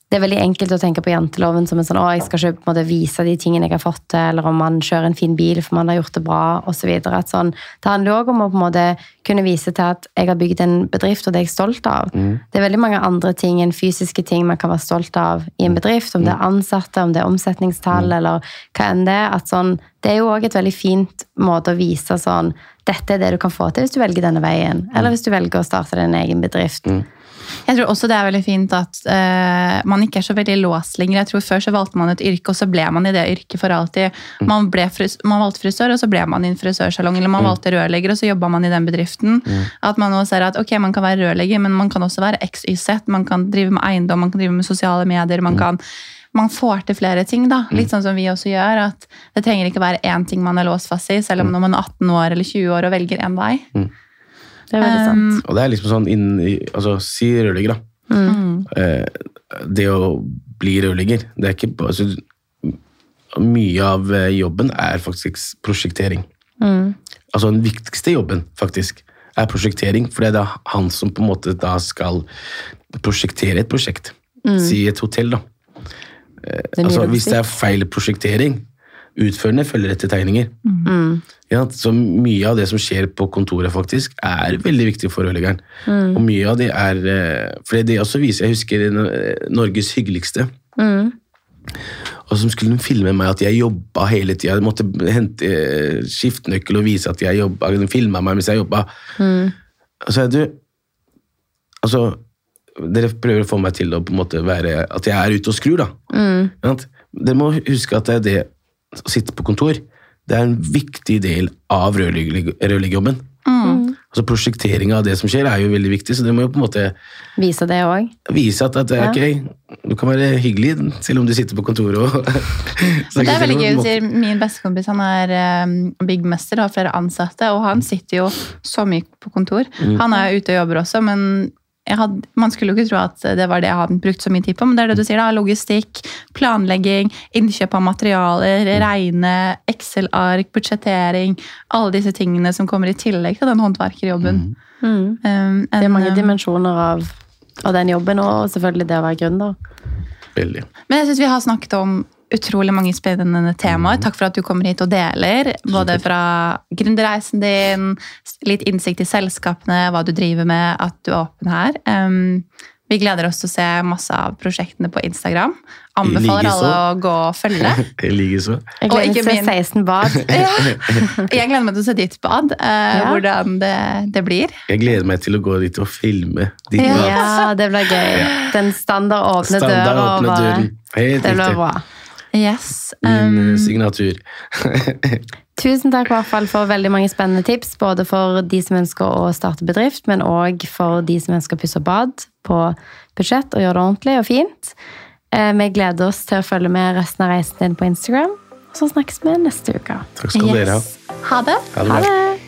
det er veldig enkelt å tenke på janteloven som en sånn, å, jeg skal ikke på en måte vise de tingene jeg har fått til, eller om man kjører en fin bil for man har gjort det bra, og så. Sånn, det handler også om å på en måte kunne vise til at jeg har bygd en bedrift, og det er jeg stolt av. Det er veldig mange andre ting enn fysiske ting man kan være stolt av i en bedrift, om det er ansatte, om det er omsetningstall, eller hva enn det er. Sånn, det er jo også et veldig fint måte å vise sånn, dette er det du kan få til hvis du velger denne veien, eller hvis du velger å starte din egen bedrift. Jeg tror også det er veldig fint at uh, man ikke er så veldig låst lenger. Jeg tror Før så valgte man et yrke, og så ble man i det yrket for alltid. Man, ble fris man valgte frisør, og så ble man i en frisørsalong. Eller man valgte rørlegger, og så jobba man i den bedriften. At man nå ser at ok, man kan være rørlegger, men man kan også være XYZ. Man kan drive med eiendom, man kan drive med sosiale medier. man kan man får til flere ting, da. Litt sånn som vi også gjør. at Det trenger ikke være én ting man er låst fast i, selv om når man er 18 år eller 20 år og velger én vei. Det er veldig sant. Og det er liksom sånn innen altså, Si rørlegger, da. Eh, det å bli rørlegger, det er ikke bare altså, Mye av eh, jobben er faktisk prosjektering. Altså den viktigste jobben, faktisk, er prosjektering. For det er da han som på en måte da skal prosjektere et prosjekt. Si et hotell, da. Det er Altså, hvis det er feil prosjektering, utførende følger etter tegninger. Ja, så mye av det som skjer på kontoret, faktisk, er veldig viktig for rørleggeren. Og mye av det er eh, For det også viser Jeg husker eh, Norges hyggeligste. Og som skulle filme meg at jeg jobba hele tida. Måtte hente eh, skiftenøkkel og vise at jeg jobba. De filma meg mens jeg jobba. Og så er du Altså, dere prøver å få meg til å på en måte være At jeg er ute og skrur, da. Mm. Dere må huske at det er det å sitte på kontor. Det er en viktig del av rørleggerjobben. Mm. Altså Prosjekteringa av det som skjer, er jo veldig viktig, så det må jo på en måte Vise det òg. vise at, at det er Ja. ok, du kan være hyggelig selv om du sitter på kontoret og Det er veldig gøy å si. Min bestekompis han er um, byggmester og har flere ansatte, og han sitter jo så mye på kontor. Han er ute og jobber også, men hadde, man skulle jo ikke tro at det var det jeg hadde brukt så mye tid på, men det er det du sier da, logistikk, planlegging, innkjøp av materialer, regne, Excel-ark, budsjettering, alle disse tingene som kommer i tillegg til den håndverkerjobben. Um, Det er mange um, dimensjoner av, av den jobben, og selvfølgelig det å være gründer. Veldig. Men jeg synes vi har snakket om utrolig mange spennende temaer. Takk for at du kommer hit og deler. Både fra gründerreisen din, litt innsikt i selskapene, hva du driver med, at du er åpen her. Um, vi gleder oss til å se masse av prosjektene på Instagram. Anbefaler alle å gå og følge. I likeså. Jeg gleder meg til min- 16 bad. Ja. Jeg gleder meg til å se ditt bad, eh, Ja. hvordan det, det blir. Jeg gleder meg til å gå dit og filme ditt Ja. bad. Ja, det blir gøy. Den standard åpne Standard døra. åpne døren. Helt Det blir bra. Yes. Min Um, Min signatur. Tusen takk i hvert fall for veldig mange spennende tips, både for de som ønsker å starte bedrift, men òg for de som ønsker å pusse bad på budsjett og gjøre det ordentlig og fint. Eh, Vi gleder oss til å følge med resten av reisen din på Instagram, og så snakkes vi neste uke. Takk skal dere ha. Ha det Ha det!